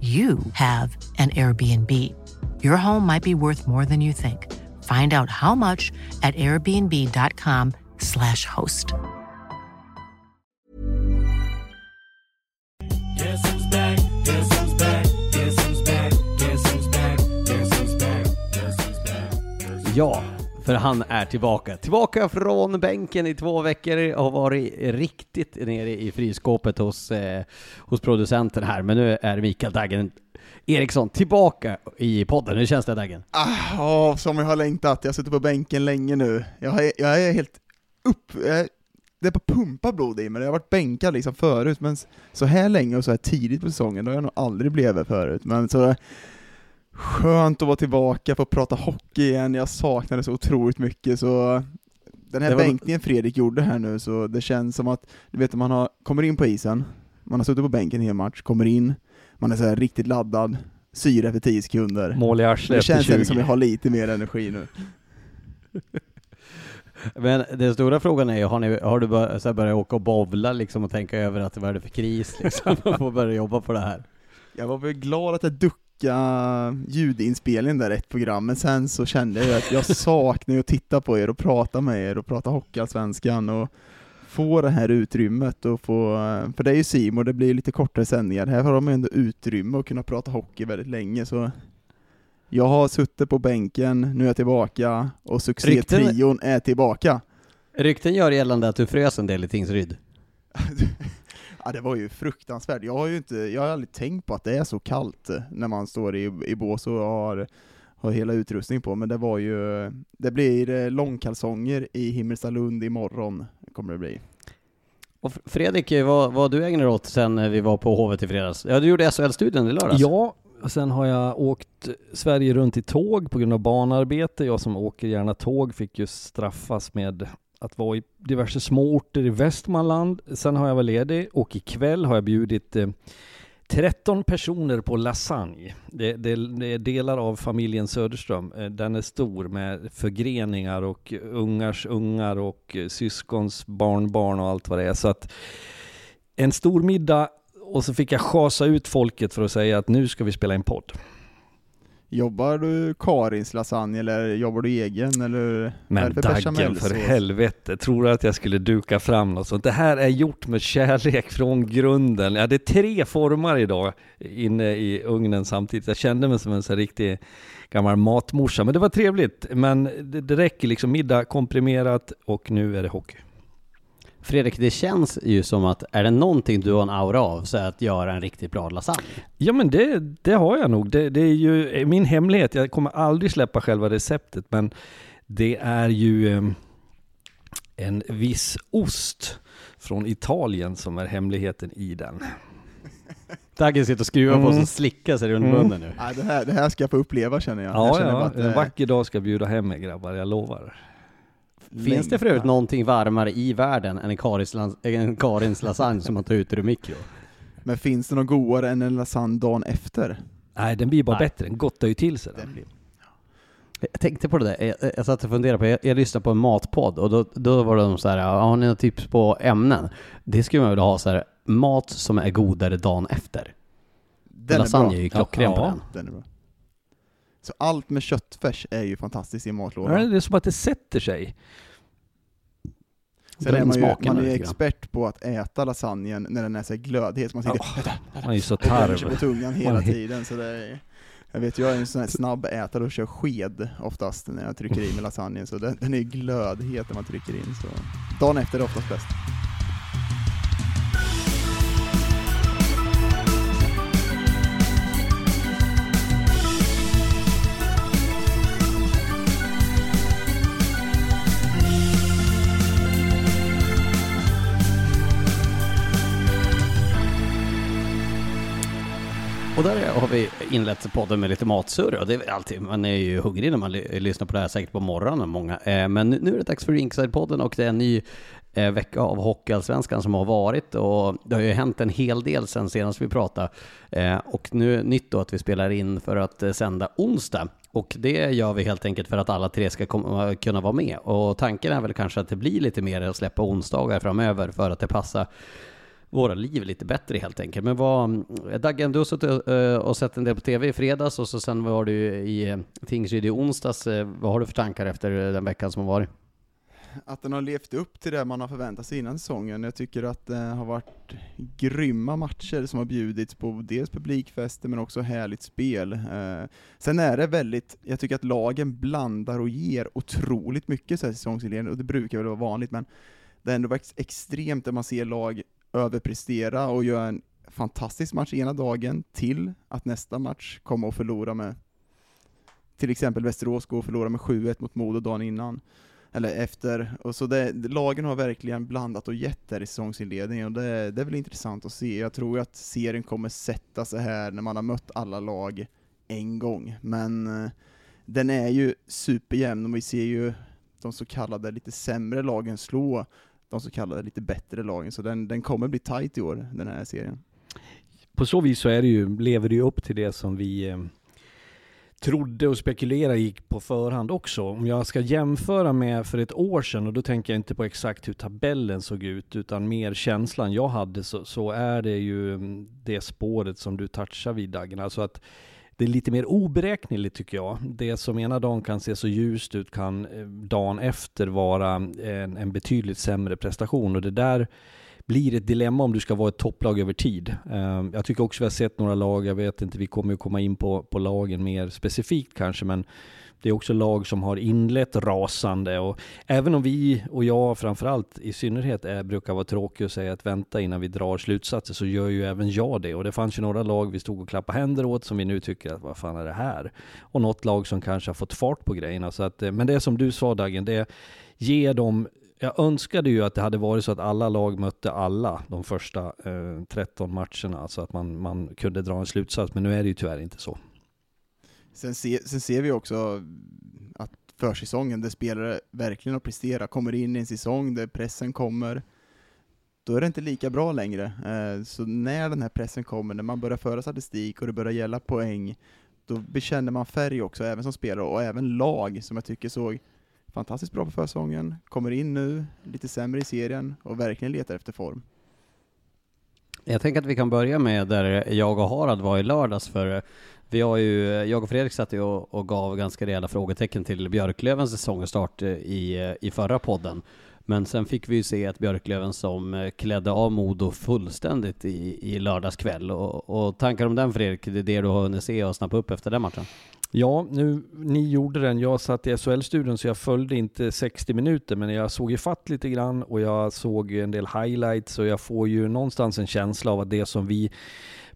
you have an Airbnb. Your home might be worth more than you think. Find out how much at airbnb.com/slash host. Guess who's back? Guess who's back? Guess who's back? Guess who's back? Guess who's back? Guess who's back? Ja, för han är tillbaka. Tillbaka från bänken i två veckor och har varit riktigt nere i frysskåpet hos, eh, hos producenten här. Men nu är Mikael Daggen Eriksson tillbaka i podden. Hur känns det Daggen? Ah, oh, som jag har längtat. Jag har suttit på bänken länge nu. Jag är, jag är helt upp... Jag är, det är på pumpa blod i mig. Jag har varit bänkad liksom förut, men så här länge och så här tidigt på säsongen, då har jag nog aldrig blivit förut. Men så skönt att vara tillbaka, få prata hockey igen. Jag saknar det så otroligt mycket, så den här Det var- bänkningen Fredrik gjorde här nu, så det känns som att, du vet, man har, kommer in på isen, man har suttit på bänken en hel match, kommer in, man är så här riktigt laddad, syre efter 10 sekunder. Mål i Det arslet efter känns 20. ändå som att jag har lite mer energi nu. Men den stora frågan är ju, har, ni, har du bör, så här börjat åka och bowla liksom och tänka över att vad är det för kris liksom och få börja jobba på det här? Jag var väl glad att jag duckade ljudinspelningen där ett program, men sen så kände jag att jag saknar ju att titta på er och prata med er och prata Hockeyallsvenskan och få det här utrymmet och få, för det är ju Simon, det blir lite kortare sändningar, här har de ju ändå utrymme att kunna prata hockey väldigt länge så jag har suttit på bänken, nu är jag tillbaka och succétrion är tillbaka. Rykten gör gällande att du frös en del i Tingsryd. Ja, det var ju fruktansvärt. Jag har ju inte, jag har aldrig tänkt på att det är så kallt när man står i, i bås och har, har hela utrustning på, men det var ju, det blir eh, långkalsonger i Himmelstalund imorgon, kommer det bli. Och Fredrik, vad, vad du ägnar åt sen vi var på Hovet i fredags? Ja, du gjorde SHL-studien i lördags. Ja, och sen har jag åkt Sverige runt i tåg på grund av banarbete. Jag som åker gärna tåg fick ju straffas med att vara i diverse småorter i Västmanland. Sen har jag varit ledig och ikväll har jag bjudit eh, 13 personer på lasagne. Det, det, det är delar av familjen Söderström. Eh, den är stor med förgreningar och ungars ungar och eh, syskons barnbarn och allt vad det är. Så att en stor middag och så fick jag chasa ut folket för att säga att nu ska vi spela en podd. Jobbar du Karins lasagne eller jobbar du egen eller? Men Daggen, för helvete, tror du att jag skulle duka fram något sånt? Det här är gjort med kärlek från grunden. Jag hade tre formar idag inne i ugnen samtidigt. Jag kände mig som en så riktig gammal matmorsa, men det var trevligt. Men det, det räcker liksom, middag komprimerat och nu är det hockey. Fredrik, det känns ju som att är det någonting du har en aura av så är det att göra en riktigt bra lasagne. Ja men det, det har jag nog. Det, det är ju min hemlighet. Jag kommer aldrig släppa själva receptet men det är ju eh, en viss ost från Italien som är hemligheten i den. Daggen sitter och skruvar på sig Mm. och slickar sig runt Mm. munnen nu. Nej, det, här, det här ska jag få uppleva känner jag. jag Ja, känner bara ja. att En vacker dag ska jag bjuda hem er grabbar, jag lovar. Finns det för övrigt någonting varmare i världen än en Karins, en Karins lasagne som man tar ut ur mikro? Men finns det något godare än en lasagne dagen efter? Nej, den blir bara Nej. bättre. Den gottar ju till sig den. Den blir- Jag tänkte på det där, jag, jag satt och funderade på, jag, jag lyssnade på en matpodd och då, då var de så här, "Ja, har ni några tips på ämnen? Det skulle man vilja ha så här, mat som är godare dagen efter. Den Lasagne är är bra. ju klockren på Ja. den. Den är bra. Så allt med köttfärs är ju fantastiskt i Ja, matlådan. det är som att det sätter sig. Sen är man ju, man är ju expert på att äta lasagnen när den är så glödhet, så man sitter Man är så och vänder sig på tarv. tungan hela tiden. Så det är, jag vet, jag är en sån här snabb ätare och kör sked oftast när jag trycker i med lasagnen, så den, den är glödhet när man trycker in. Så. Dagen efter är det oftast bäst. Och där har vi inlett podden med lite matsurr och det är väl alltid, man är ju hungrig när man lyssnar på det här säkert på morgonen många. Eh, men nu är det dags för Ringside-podden och det är en ny eh, vecka av Hockeyallsvenskan som har varit och det har ju hänt en hel del sen senast vi pratade. Eh, och nu är nytt då att vi spelar in för att sända onsdag. Och det gör vi helt enkelt för att alla tre ska komma, kunna vara med. Och tanken är väl kanske att det blir lite mer att släppa onsdagar framöver för att det passar våra liv lite bättre helt enkelt. Men vad, Dagen, du har suttit eh, och sett en del på TV i fredags och så sen var du i eh, Tingsryd i onsdags. Eh, vad har du för tankar efter den veckan som har varit? Att den har levt upp till det man har förväntat sig innan säsongen. Jag tycker att det har varit grymma matcher som har bjudits på dels publikfester men också härligt spel. Sen är det väldigt, jag tycker att lagen blandar och ger otroligt mycket så här säsongsinledning, och det brukar väl vara vanligt, men det är ändå extremt där man ser lag överprestera och göra en fantastisk match ena dagen till att nästa match komma och förlora med till exempel Västerås går och förlorar med 7-1 mot Modo dagen innan eller efter, och så det, lagen har verkligen blandat och gett där i säsongsinledningen, och det, det är väl intressant att se. Jag tror att serien kommer sätta sig här när man har mött alla lag en gång, men eh, den är ju superjämn, och vi ser ju de så kallade lite sämre lagen slå de så kallade lite bättre lagen, så den, den kommer bli tight i år, den här serien. På så vis så är det ju, lever det ju upp till det som vi eh, trodde och spekulerade gick på förhand också. Om jag ska jämföra med för ett år sedan, och då tänker jag inte på exakt hur tabellen såg ut, utan mer känslan jag hade, så, så är det ju mm, det spåret som du touchar vid Dagen. Alltså att det är lite mer oberäkneligt tycker jag. Det som ena dagen kan se så ljust ut kan eh, dagen efter vara en, en betydligt sämre prestation. Och det där blir ett dilemma om du ska vara ett topplag över tid. Ehm, jag tycker också vi har sett några lag, jag vet inte, vi kommer ju komma in på, på lagen mer specifikt kanske, men det är också lag som har inlett rasande och även om vi och jag framförallt i synnerhet är, brukar vara tråkiga och säga att vänta innan vi drar slutsatser så gör ju även jag det och det fanns ju några lag vi stod och klappade händer åt som vi nu tycker att vad fan är det här? Och något lag som kanske har fått fart på grejerna så att, eh, men det är som du sa Dagen, det ger dem jag önskade ju att det hade varit så att alla lag mötte alla de första eh, 13 matcherna, så att man, man kunde dra en slutsats, men nu är det ju tyvärr inte så. Sen, se, sen ser vi också att försäsongen, där spelare verkligen har presterat, kommer in i en säsong där pressen kommer, då är det inte lika bra längre. Eh, så när den här pressen kommer, när man börjar föra statistik och det börjar gälla poäng, då bekänner man färg också, även som spelare och även lag, som jag tycker såg fantastiskt bra på försäsongen, kommer in nu, lite sämre i serien och verkligen letar efter form. Jag tänker att vi kan börja med där jag och Harald var i lördags för vi har ju, jag och Fredrik satt ju och, och gav ganska rejäla frågetecken till Björklövens säsongstart eh, i, eh, i förra podden. Men sen fick vi ju se att Björklöven som eh, klädde av Modo fullständigt i, i lördags kväll. Och, och tankar om den Fredrik, det är det du har hunnit se och snappa upp efter den matchen? Ja, nu, ni gjorde den. Jag satt i SHL-studion så jag följde inte 60 minuter, men jag såg ifatt lite grann och jag såg en del highlights och jag får ju någonstans en känsla av att det som vi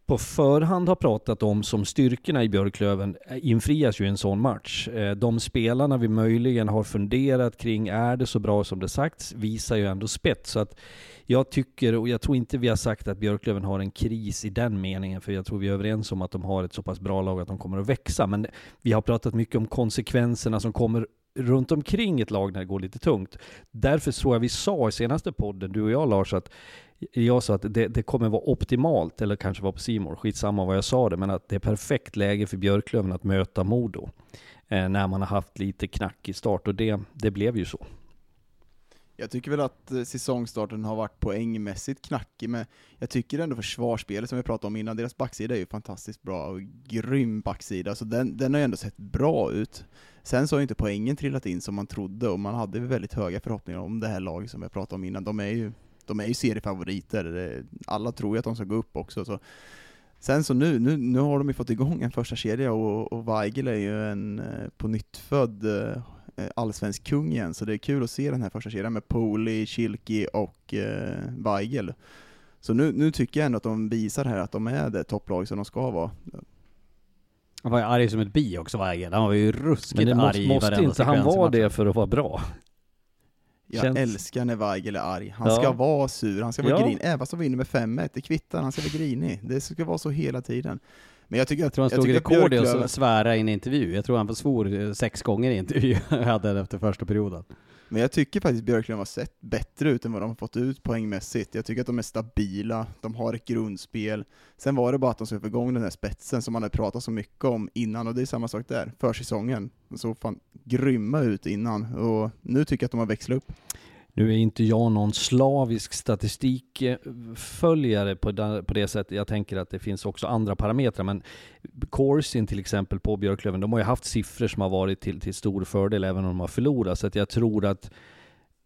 på förhand har pratat om som styrkorna i Björklöven eh, infrias ju i en sån match. Eh, de spelarna vi möjligen har funderat kring, är det så bra som det sagts, visar ju ändå spets. Så att jag tycker, och jag tror inte vi har sagt att Björklöven har en kris i den meningen, för jag tror vi är överens om att de har ett så pass bra lag att de kommer att växa. Men vi har pratat mycket om konsekvenserna som kommer runt omkring ett lag när det går lite tungt. Därför tror jag vi sa i senaste podden, du och jag Lars, att jag sa att det, det kommer vara optimalt, eller kanske var på Simor, skitsamma vad jag sa det, men att det är perfekt läge för Björklöven att möta Modo. Eh, när man har haft lite knack i start och det, det blev ju så. Jag tycker väl att eh, säsongstarten har varit poängmässigt knackig, men jag tycker ändå försvarsspelet som vi pratade om innan, deras backsida är ju fantastiskt bra och grym backsida, så den, den har ju ändå sett bra ut. Sen så har ju inte poängen trillat in som man trodde, och man hade väldigt höga förhoppningar om det här laget som vi pratade om innan. De är ju, de är ju seriefavoriter, alla tror ju att de ska gå upp också. Så. Sen så nu, nu, nu har de ju fått igång en första kedja och, och Weigel är ju en eh, på nyttfödd eh, allsvensk kung igen, så det är kul att se den här första kedjan med Poli, Kilki och eh, Weigel. Så nu, nu tycker jag ändå att de visar här att de är det topplag som de ska vara. Han var ju arg som ett bi också Weigel. Han var ju ruskigt Men det måste, arg måste inte han vara det för att vara bra? Jag Känns- älskar när Weigel är arg. Han Ja. ska vara sur, han ska vara Ja. grinig. Även fast de vinner med 5-1, det kvittar, han ska vara grinig. Det ska vara så hela tiden. Men jag tycker att, Jag tror han tycker att rekord i att svära i en intervju. Jag tror han svor eh, sex gånger i intervju hade efter första perioden. Men jag tycker faktiskt Björklund har sett bättre ut än vad de har fått ut poängmässigt. Jag tycker att de är stabila, de har ett grundspel. Sen var det bara att de skulle få igång den här spetsen som man hade pratat så mycket om innan, och det är samma sak där, försäsongen. De såg fan grymma ut innan, och nu tycker jag att de har växlat upp. Nu är inte jag någon slavisk statistikföljare på det, sättet. Jag tänker att det finns också andra parametrar, men Corsin till exempel på Björklöven, de har ju haft siffror som har varit till, till stor fördel även om de har förlorat. Så att jag tror att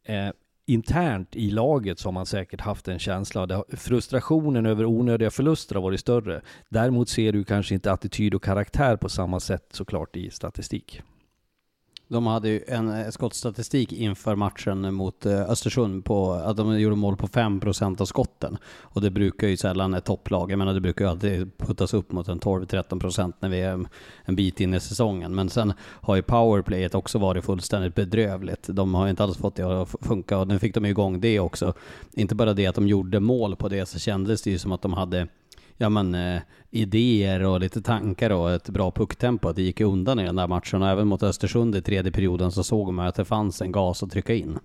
eh, internt i laget så har man säkert haft en känsla. där frustrationen över onödiga förluster har varit större. Däremot ser du kanske inte attityd och karaktär på samma sätt såklart i statistik. De hade ju en eh, skottstatistik inför matchen mot eh, Östersund på att de gjorde mål på 5% av skotten. Och det brukar ju sällan ett topplag, jag menar det brukar ju alltid puttas upp mot en 12-13% när vi är en- bit in i säsongen. Men sen har ju powerplayet också varit fullständigt bedrövligt. De har inte alls fått det att funka och nu fick de igång det också. Inte bara det att de gjorde mål på det så kändes det ju som att de hade ja men eh, idéer och lite tankar och ett bra pucktempo. Att det gick ju undan i den där matchen och även mot Östersund i tredje perioden så såg man att det fanns en gas att trycka in.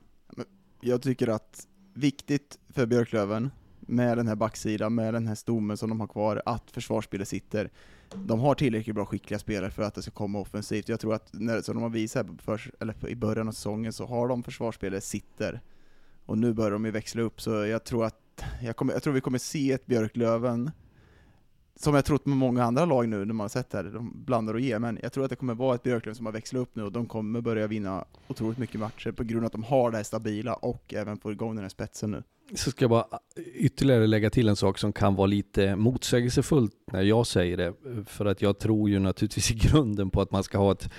Jag tycker att viktigt för Björklöven, med den här backsidan, med den här stommen som de har kvar, att försvarsspelet sitter. De har tillräckligt bra skickliga spelare för att det ska komma offensivt. Jag tror att, när, som de har visat här för, eller i början av säsongen, så har de försvarsspelet sitter. Och nu börjar de ju växla upp, så jag tror att jag, kommer, jag tror vi kommer se ett Björklöven som jag trott med många andra lag nu när man har sett det här, de blandar och ger, men jag tror att det kommer vara ett Björklöven som har växlat upp nu och de kommer börja vinna otroligt mycket matcher på grund av att de har det här stabila och även får igång den här spetsen nu. Så ska jag bara ytterligare lägga till en sak som kan vara lite motsägelsefullt när jag säger det. För att jag tror ju naturligtvis i grunden på att man ska ha ett,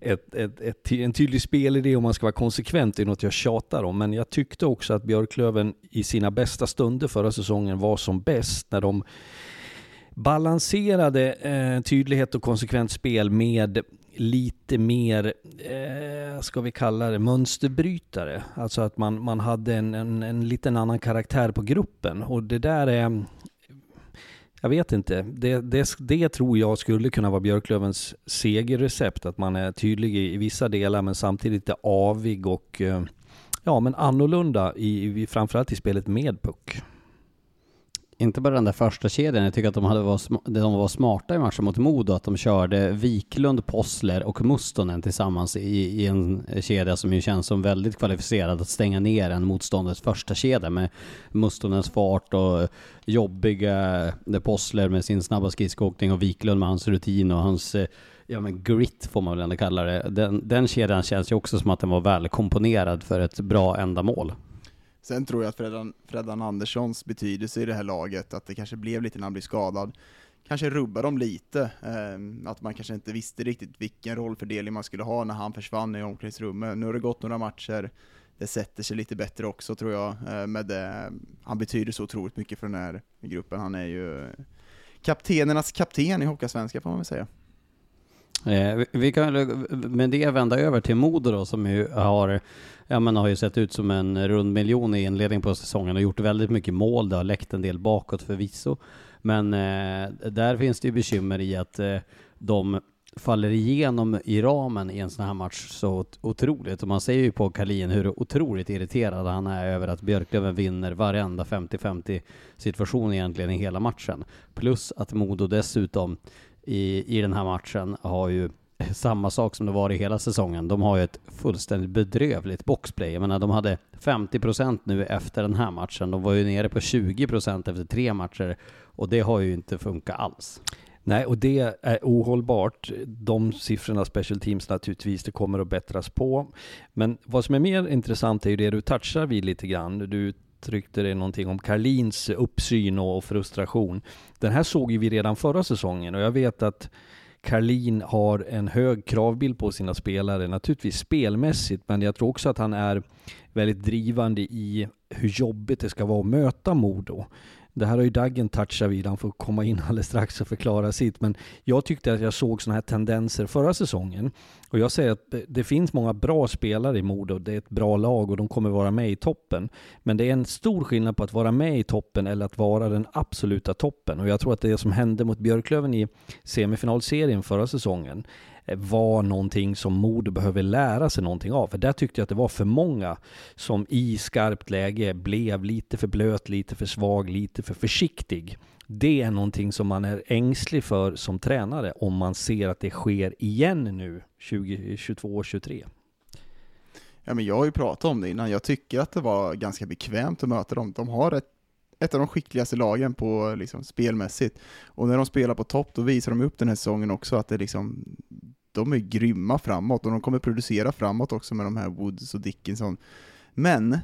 ett, ett, ett, en tydlig spelidé och man ska vara konsekvent. Det är något jag tjatar om. Men jag tyckte också att Björklöven i sina bästa stunder förra säsongen var som bäst när de balanserade eh, tydlighet och konsekvent spel med lite mer, eh, ska vi kalla det, mönsterbrytare. Alltså att man, man hade en, en, en liten annan karaktär på gruppen. Och det där är, jag vet inte, det, det, det tror jag skulle kunna vara Björklövens segerrecept. Att man är tydlig i, i vissa delar men samtidigt lite avig och eh, ja, men annorlunda i, i, framförallt i spelet med puck. Inte bara den där första kedjan, jag tycker att de, hade var, de var smarta i matchen mot Modo, att de körde Wiklund, Possler och Mustonen tillsammans i, i en kedja som ju känns som väldigt kvalificerad att stänga ner en motståndets första kedja med Mustonens fart och jobbiga Possler med sin snabba skridskoåkning och Wiklund med hans rutin och hans eh, Ja men grit får man väl ändå kalla det. Den, den kedjan känns ju också som att den var välkomponerad för ett bra ändamål. Sen tror jag att Freddan, Freddan Anderssons betydelse i det här laget, att det kanske blev lite när han blev skadad, kanske rubbar dem lite. Eh, att man kanske inte visste riktigt vilken rollfördelning man skulle ha när han försvann i omklädningsrummet. Nu har det gått några matcher, det sätter sig lite bättre också tror jag. Eh, med det. Han betyder så otroligt mycket för den här gruppen. Han är ju kaptenernas kapten i Hockeysvenska får man väl säga. Eh, vi- kan väl med det vända över till Modo då, som ju har, ja men har ju sett ut som en rund miljon i inledningen på säsongen och gjort väldigt mycket mål. Det har läckt en del bakåt förvisso. Men eh, där finns det ju bekymmer i att eh, de faller igenom i ramen i en sån här match så otroligt. Och man ser ju på Kalin hur otroligt irriterad han är över att Björklöven vinner varenda 50-50 situation egentligen i hela matchen. Plus att Modo dessutom i, i den här matchen har ju samma sak som det var i hela säsongen. De har ju ett fullständigt bedrövligt boxplay. Jag menar, de hade 50 procent nu efter den här matchen. De var ju nere på 20 procent efter tre matcher och det har ju inte funkat alls. Nej, och det är ohållbart. De siffrorna, special teams naturligtvis, det kommer att bättras på. Men vad som är mer intressant är ju det du touchar vid lite grann. Du tryckte det någonting om Karlins uppsyn och frustration. Den här såg ju vi redan förra säsongen och jag vet att Karlin har en hög kravbild på sina spelare, naturligtvis spelmässigt, men jag tror också att han är väldigt drivande i hur jobbigt det ska vara att möta Modo. Det här har ju Daggen touchat vid, han får komma in alldeles strax och förklara sitt, men jag tyckte att jag såg sådana här tendenser förra säsongen. Och jag säger att det- finns många bra spelare i Modo, det är ett bra lag och de kommer vara med i toppen. Men det är en stor skillnad på att vara med i toppen eller att vara den absoluta toppen. Och jag tror att det som hände mot Björklöven i semifinalserien förra säsongen Eh, var någonting som Modo behöver lära sig någonting av. För där tyckte jag att det var för många som i skarpt läge blev lite för blöt, lite för svag, lite för försiktig. Det är någonting som man är ängslig för som tränare om man ser att det sker igen nu 2022-23. Ja, men jag har ju pratat om det innan. Jag tycker att det var ganska bekvämt att möta dem. De har ett, ett av de skickligaste lagen på liksom, spelmässigt. Och när de spelar på topp, då visar de upp den här säsongen också att det liksom, de är grymma framåt och de kommer producera framåt också med de här Woods och Dickinson. Men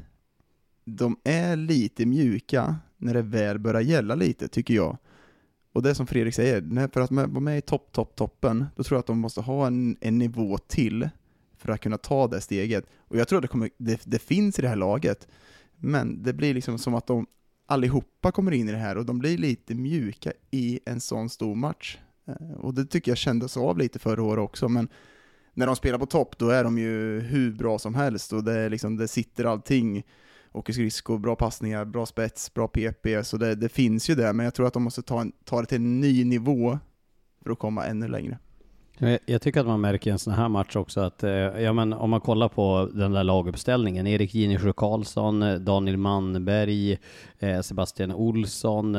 de är lite mjuka när det väl börjar gälla lite, tycker jag. Och det är som Fredrik säger, för att vara med i topp, topp, toppen, då tror jag att de måste ha en, en nivå till för att kunna ta det steget. Och jag tror att det, kommer, det, det finns i det här laget, men det blir liksom som att de allihopa kommer in i det här och de blir lite mjuka i en sån stor match. Eh, och det tycker jag kändes av lite förra året också, men när de spelar på topp då är de ju hur bra som helst och det, är liksom, det sitter allting. Åker skridskor, bra passningar, bra spets, bra PP, så det, det finns ju det, men jag tror att de måste ta, en, ta det till en ny nivå för att komma ännu längre. Jag, tycker att man märker i en sån här match också att, eh, ja men om man kollar på den där laguppställningen, Erik Ginesjö Karlsson, eh, Daniel Mannberg, Sebastian Olsson,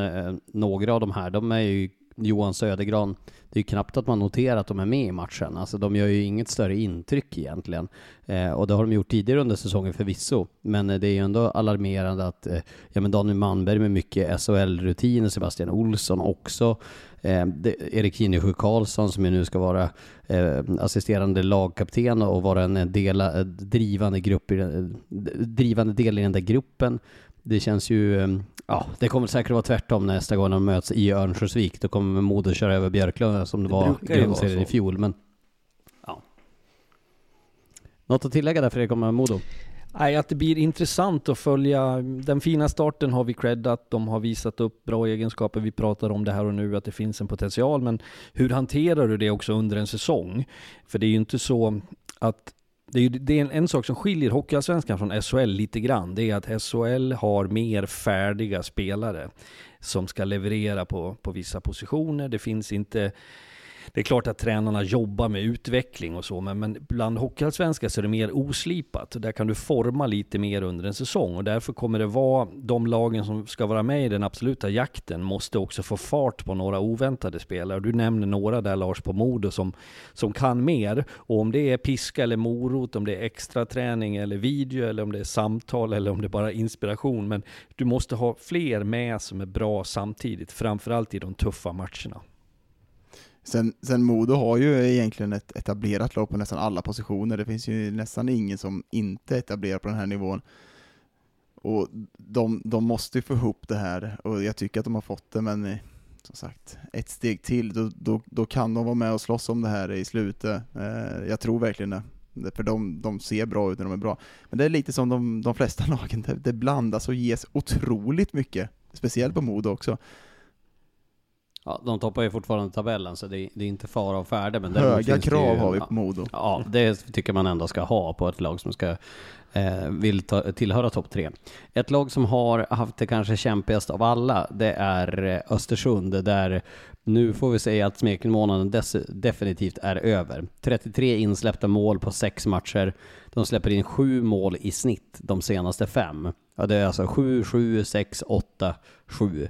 några av de här, de är ju Johan Södergran, det är ju knappt att man noterar att de är med i matchen. Alltså de gör ju inget större intryck egentligen. Eh, och det har de gjort tidigare under säsongen förvisso. Men eh, det är ju ändå alarmerande att eh, ja, men Daniel Manberg med mycket SHL-rutin, Sebastian Olsson också. Eh, det, Erik Ginesjö Karlsson som ju nu ska vara eh, assisterande lagkapten och vara en eh, del, eh, drivande, grupp i, drivande del i den där gruppen. Det känns ju, eh, ja, det kommer säkert vara tvärtom nästa gång de möts i Örnsköldsvik. Då kommer Modo köra över Björklöven som det, Det var grundserien i fjol. Men, ja. Något att tillägga där Fredrik om Modo? Nej, att det blir intressant att följa. Den fina starten har vi creddat. De har visat upp bra egenskaper. Vi pratar om det här och nu, att det finns en potential. Men hur hanterar du det också under en säsong? För det är ju inte så att det är, ju, det är en, en sak som skiljer Hockeyallsvenskan från SHL lite grann. Det är att SHL har mer färdiga spelare som ska leverera på, på vissa positioner. Det finns inte det är klart att tränarna jobbar med utveckling och så, men, men bland hockeyallsvenskar så är det mer oslipat. Där kan du forma lite mer under en säsong och därför kommer det vara de lagen som ska vara med i den absoluta jakten måste också få fart på några oväntade spelare. Du nämner några där Lars på Modo som, som kan mer och om det är piska eller morot, om det är extra träning eller video eller om det är samtal eller om det är bara inspiration. Men du måste ha fler med som är bra samtidigt, framförallt i de tuffa matcherna. Sen, sen Modo har ju egentligen ett etablerat lag på nästan alla positioner. Det finns ju nästan ingen som inte är etablerad på den här nivån. Och de, de måste ju få ihop det här och jag tycker att de har fått det, men eh, som sagt, ett steg till, då, då, då kan de vara med och slåss om det här i slutet. Eh, jag tror verkligen det. Det- För de, de ser bra ut när de är bra. Men det är lite som de, de flesta lagen, det, det blandas och ges otroligt mycket. Speciellt på Modo också. Ja, de toppar ju fortfarande tabellen så det är, det är inte fara och färde. Men Höga krav ju, har vi på Modo. Ja, det tycker man ändå ska ha på ett lag som ska eh, vill ta, tillhöra topp tre. Ett lag som har haft det kanske kämpigast av alla, det är eh, Östersund, där nu får vi säga att smekmånaden definitivt är över. 33 insläppta mål på sex matcher. De släpper in sju mål i snitt de senaste fem. Ja, det är alltså 7, 7, 6, 8, 7.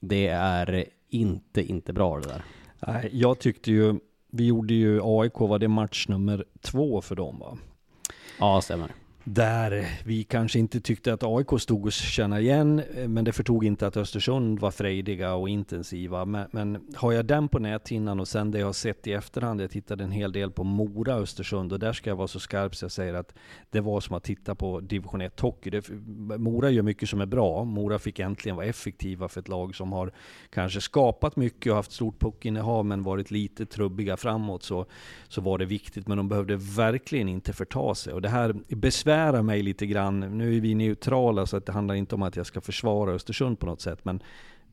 Det är inte, inte bra det där. Nej, jag tyckte ju, vi gjorde ju AIK, var det match nummer två för dem va? Ja, stämmer. Där vi kanske inte tyckte att AIK stod och känna igen, eh, men det förtog inte att Östersund var frejdiga och intensiva. Men, men har jag den på näthinnan och sen det jag har sett i efterhand, jag tittade en hel del på Mora Östersund och där ska jag vara så skarp så jag säger att det var som att titta på division 1 hockey. Det, Mora gör mycket som är bra. Mora fick äntligen vara effektiva för ett lag som har kanske skapat mycket och haft stort puckinnehav men varit lite trubbiga framåt så, så var det viktigt. Men de behövde verkligen inte förta sig. Och det här besvärar mig lite grann. Nu är vi neutrala så att det handlar inte om att jag ska försvara Östersund på något sätt. Men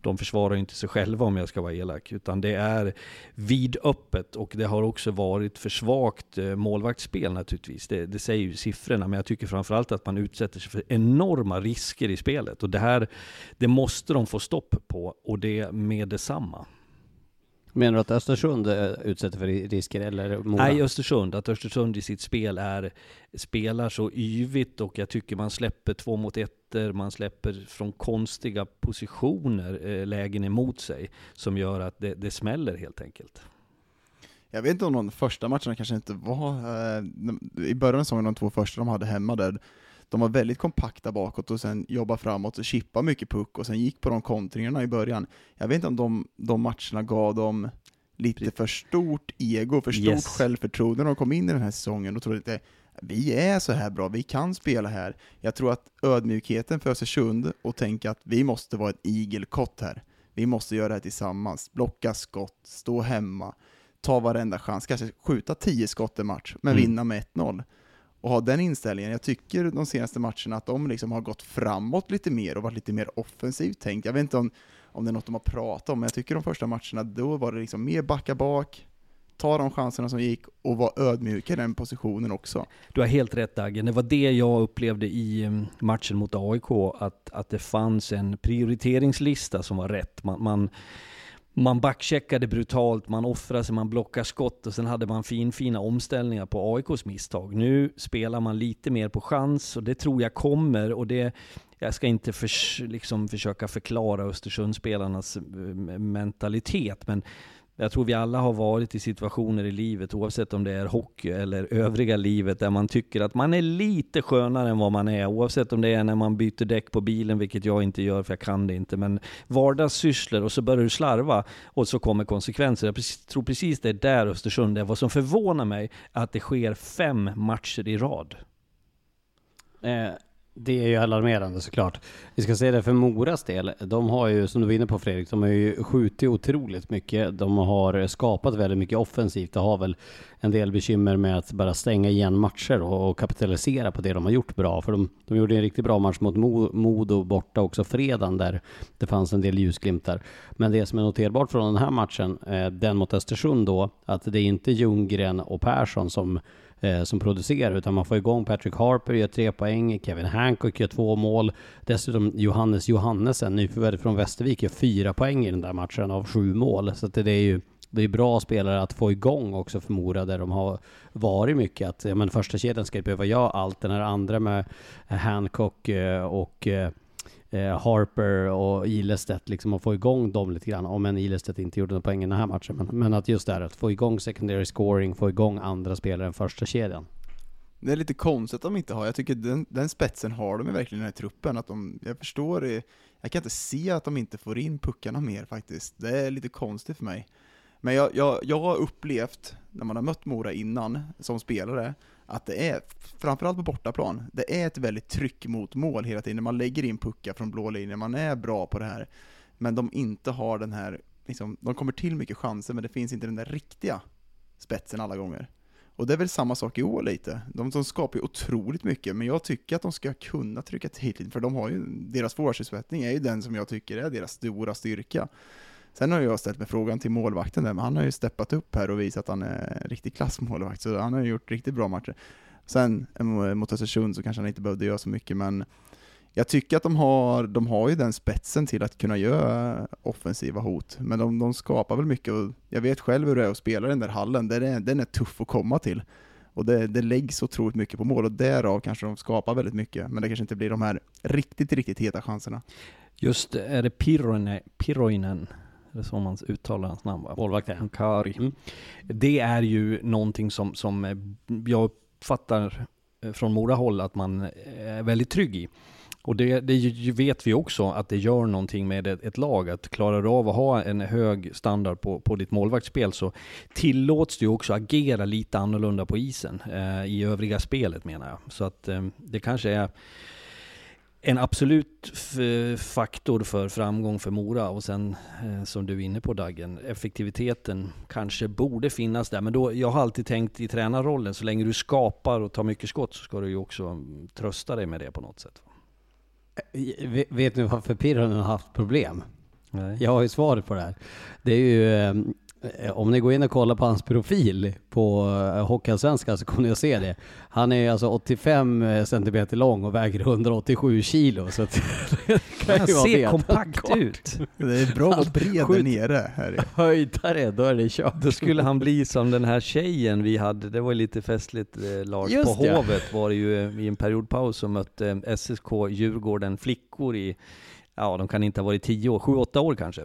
de försvarar ju inte sig själva om jag ska vara elak. Utan det är vidöppet och det har också varit för svagt eh, målvaktsspel naturligtvis. Det, det säger ju siffrorna. Men jag tycker framförallt att man utsätter sig för enorma risker i spelet. Och det här, det måste de få stopp på. Och det med detsamma. Menar du att Östersund eh, utsätter för risker eller Mora? Nej, Östersund. Att Östersund i sitt spel är, spelar så yvigt och jag tycker man släpper två mot ettor, man släpper från konstiga positioner eh, lägen emot sig som gör att det, det smäller helt enkelt. Jag vet inte om de första matcherna kanske inte var, eh, i början av säsongen, de två första de hade hemma där, de var väldigt kompakta bakåt och sen jobba framåt och chippa mycket puck och sen gick på de kontringarna i början. Jag vet inte om de, de matcherna gav dem lite för stort ego, för stort Yes. självförtroende när de kom in i den här säsongen och trodde att vi är så här bra, vi kan spela här. Jag tror att ödmjukheten för Östersund och tänka att vi måste vara ett igelkott här. Vi måste göra det här tillsammans, blocka skott, stå hemma, ta varenda chans, kanske skjuta 10 skott en match, men Mm. vinna med 1-0 och ha den inställningen. Jag tycker de senaste matcherna att de liksom har gått framåt lite mer och varit lite mer offensivt tänkt. Jag vet inte om, om det är något de har pratat om, men jag tycker de första matcherna, då var det liksom mer backa bak, ta de chanserna som gick och vara ödmjuk i den positionen också. Du har helt rätt Dagen. Det var det jag upplevde i mm, matchen mot AIK, att, att det fanns en prioriteringslista som var rätt. Man, man, man backcheckade brutalt, man offrade sig, man blockade skott och sen hade man finfina omställningar på AIKs misstag. Nu spelar man lite mer på chans och det tror jag kommer och det jag ska inte för, liksom försöka förklara Östersundsspelarnas eh, mentalitet, men jag tror vi alla har varit i situationer i livet, oavsett om det är hockey eller övriga livet, där man tycker att man är lite skönare än vad man är. Oavsett om det är när man byter däck på bilen, vilket jag inte gör för jag kan det inte. Men vardagssysslor och så börjar du slarva och så kommer konsekvenser. Jag tror precis det är där Östersund är. Vad som förvånar mig är att det sker fem matcher i rad. Eh, det är ju alarmerande såklart. Vi ska säga det för Moras del. De har ju, som du var inne på Fredrik, de har ju skjutit otroligt mycket. De har skapat väldigt mycket offensivt. och har väl en del bekymmer med att bara stänga igen matcher och, och kapitalisera på det de har gjort bra. För de, de gjorde en riktigt bra match mot Mo, Modo borta också fredagen där det fanns en del ljusglimtar. Men det som är noterbart från den här matchen, eh, den mot Östersund då, att det är inte Ljunggren och Persson som eh, som producerar, utan man får igång Patrick Harper, gör tre poäng, Kevin Hancock gör två mål, dessutom Johannes Johannesen, nyförvärvet från Västervik, gör fyra poäng i den där matchen av sju mål. Så att det, är ju det är bra spelare att få igång också för Mora där de har varit mycket att ja, men första kedjan ska inte behöva göra allt. Den här andra med Hancock eh, och eh, eh, Harper och Ilestedt liksom att få igång dem lite grann. Om än Ilestedt inte gjorde några poäng i den här matchen. Men, men att just det här att få igång secondary scoring, få igång andra spelare än första kedjan. Det är lite konstigt att de inte har, jag tycker den, den spetsen har de ju verkligen i den här truppen, att de, jag förstår det, jag kan inte se att de inte får in puckarna mer faktiskt, det är lite konstigt för mig. Men jag, jag, jag har upplevt, när man har mött Mora innan, som spelare, att det är, framförallt på bortaplan, det är ett väldigt tryck mot mål hela tiden, man lägger in puckar från blå linjen, man är bra på det här, men de inte har den här, liksom, de kommer till mycket chanser, men det finns inte den där riktiga spetsen alla gånger. Och det är väl samma sak i år lite. De, de skapar ju otroligt mycket, men jag tycker att de ska kunna trycka till, lite, för de har ju, deras forwardsutsättning är ju den som jag tycker är deras stora styrka. Sen har jag ställt mig frågan till målvakten där, men han har ju steppat upp här och visat att han är en riktig klassmålvakt, så han har ju gjort riktigt bra matcher. Sen eh, eh, mot Östersund så kanske han inte behövde göra så mycket, men jag tycker att de har, de har ju den spetsen till att kunna göra offensiva hot, men de, de skapar väl mycket och jag vet själv hur det är att spela i den där hallen, den är, den är tuff att komma till. Och det, det läggs otroligt mycket på mål och därav kanske de skapar väldigt mycket, men det kanske inte blir de här riktigt, riktigt heta chanserna. Just är det Piroinen, Piroinen är det så man uttalar hans namn va? Målvakten. Kari. Mm. Det är ju någonting som, som eh, jag uppfattar eh, från Mora håll att man är väldigt trygg i. Och det, det vet vi också att det gör någonting med ett, ett lag. Att klarar du av att ha en hög standard på, på ditt målvaktsspel så tillåts du också agera lite annorlunda på isen. Eh, I övriga spelet menar jag. Så att eh, det kanske är en absolut faktor för framgång för Mora och sen eh, som du är inne på Daggen, effektiviteten kanske borde finnas där. Men då, jag har alltid tänkt i tränarrollen, så länge du skapar och tar mycket skott så ska du ju också mm, trösta dig med det på något sätt. Vet- Vet ni varför Pirronen har haft problem? Nej. Jag har ju svaret på det här. Det är ju, eh, om ni går in och kollar på hans profil på eh, Hockeyallsvenskan så kommer ni att se det. Han är alltså 85 centimeter lång och väger 187 kilo. Så att, det kan Han ser kompakt han- ut. Det är bra att bred där nere. Här. Höjdare, då är det kört. Då skulle han bli som den här tjejen vi hade, det var lite festligt eh, Lars, Just på ja. Hovet var det ju eh, i en periodpaus som mötte eh, SSK Djurgården flickor i, ja de kan inte ha varit 10 år, 7-8 år kanske.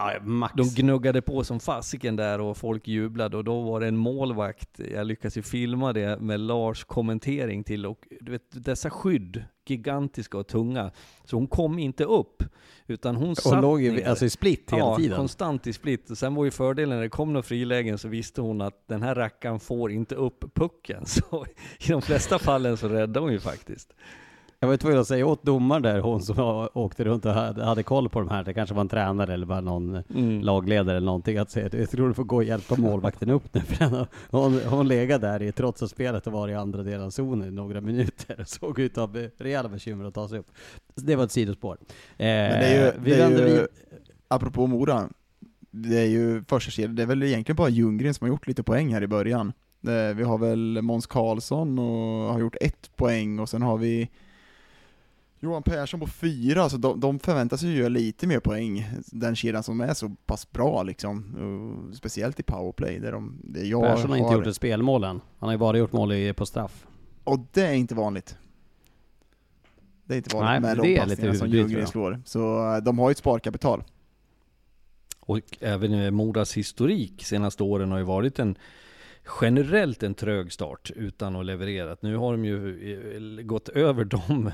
Ja, max. De gnuggade på som fasiken där och folk jublade och då var det en målvakt, jag lyckas ju filma det med Lars kommentering till och du vet dessa skydd, gigantiska och tunga, så hon kom inte upp utan hon Hon satt låg ner. alltså i split hela ja, tiden. konstant i split. Och sen var ju fördelen när det kom några frilägen så visste hon att den här rackaren får inte upp pucken. Så i de flesta fallen så räddade hon ju faktiskt. Jag var ju tvungen att säga åt domaren där, hon som åkte runt och hade, koll på de här, det kanske var en tränare eller bara någon Mm. lagledare eller någonting, att säga jag tror du får gå och hjälpa målvakten upp nu, för har, hon, hon legat där i, trots att spelet varit i andra delen av zonen i några minuter, såg ut att ha rejäla bekymmer att ta sig upp. Så det var ett sidospår. Eh, det är ju- vi det är ju- vid... Apropå Mora, det är ju första kedjan, det är väl egentligen bara Ljunggren som har gjort lite poäng här i början. Det, vi har väl Måns Karlsson och har gjort ett poäng och sen har vi Johan Persson på fyra, så de, de förväntar sig ju göra lite mer poäng, den kedjan som är så pass bra liksom. Speciellt i powerplay, där de, det jag Persson har inte har- gjort ett spelmål än. Han har ju bara gjort mål i, på straff. Och det är inte vanligt. Det är inte vanligt Nej, med de passningarna som Ljunggren slår. Så eh, de har ju ett sparkapital. Och även eh, Moras historik senaste åren har ju varit en generellt en trög start utan att leverera. Nu har de ju eh, gått över de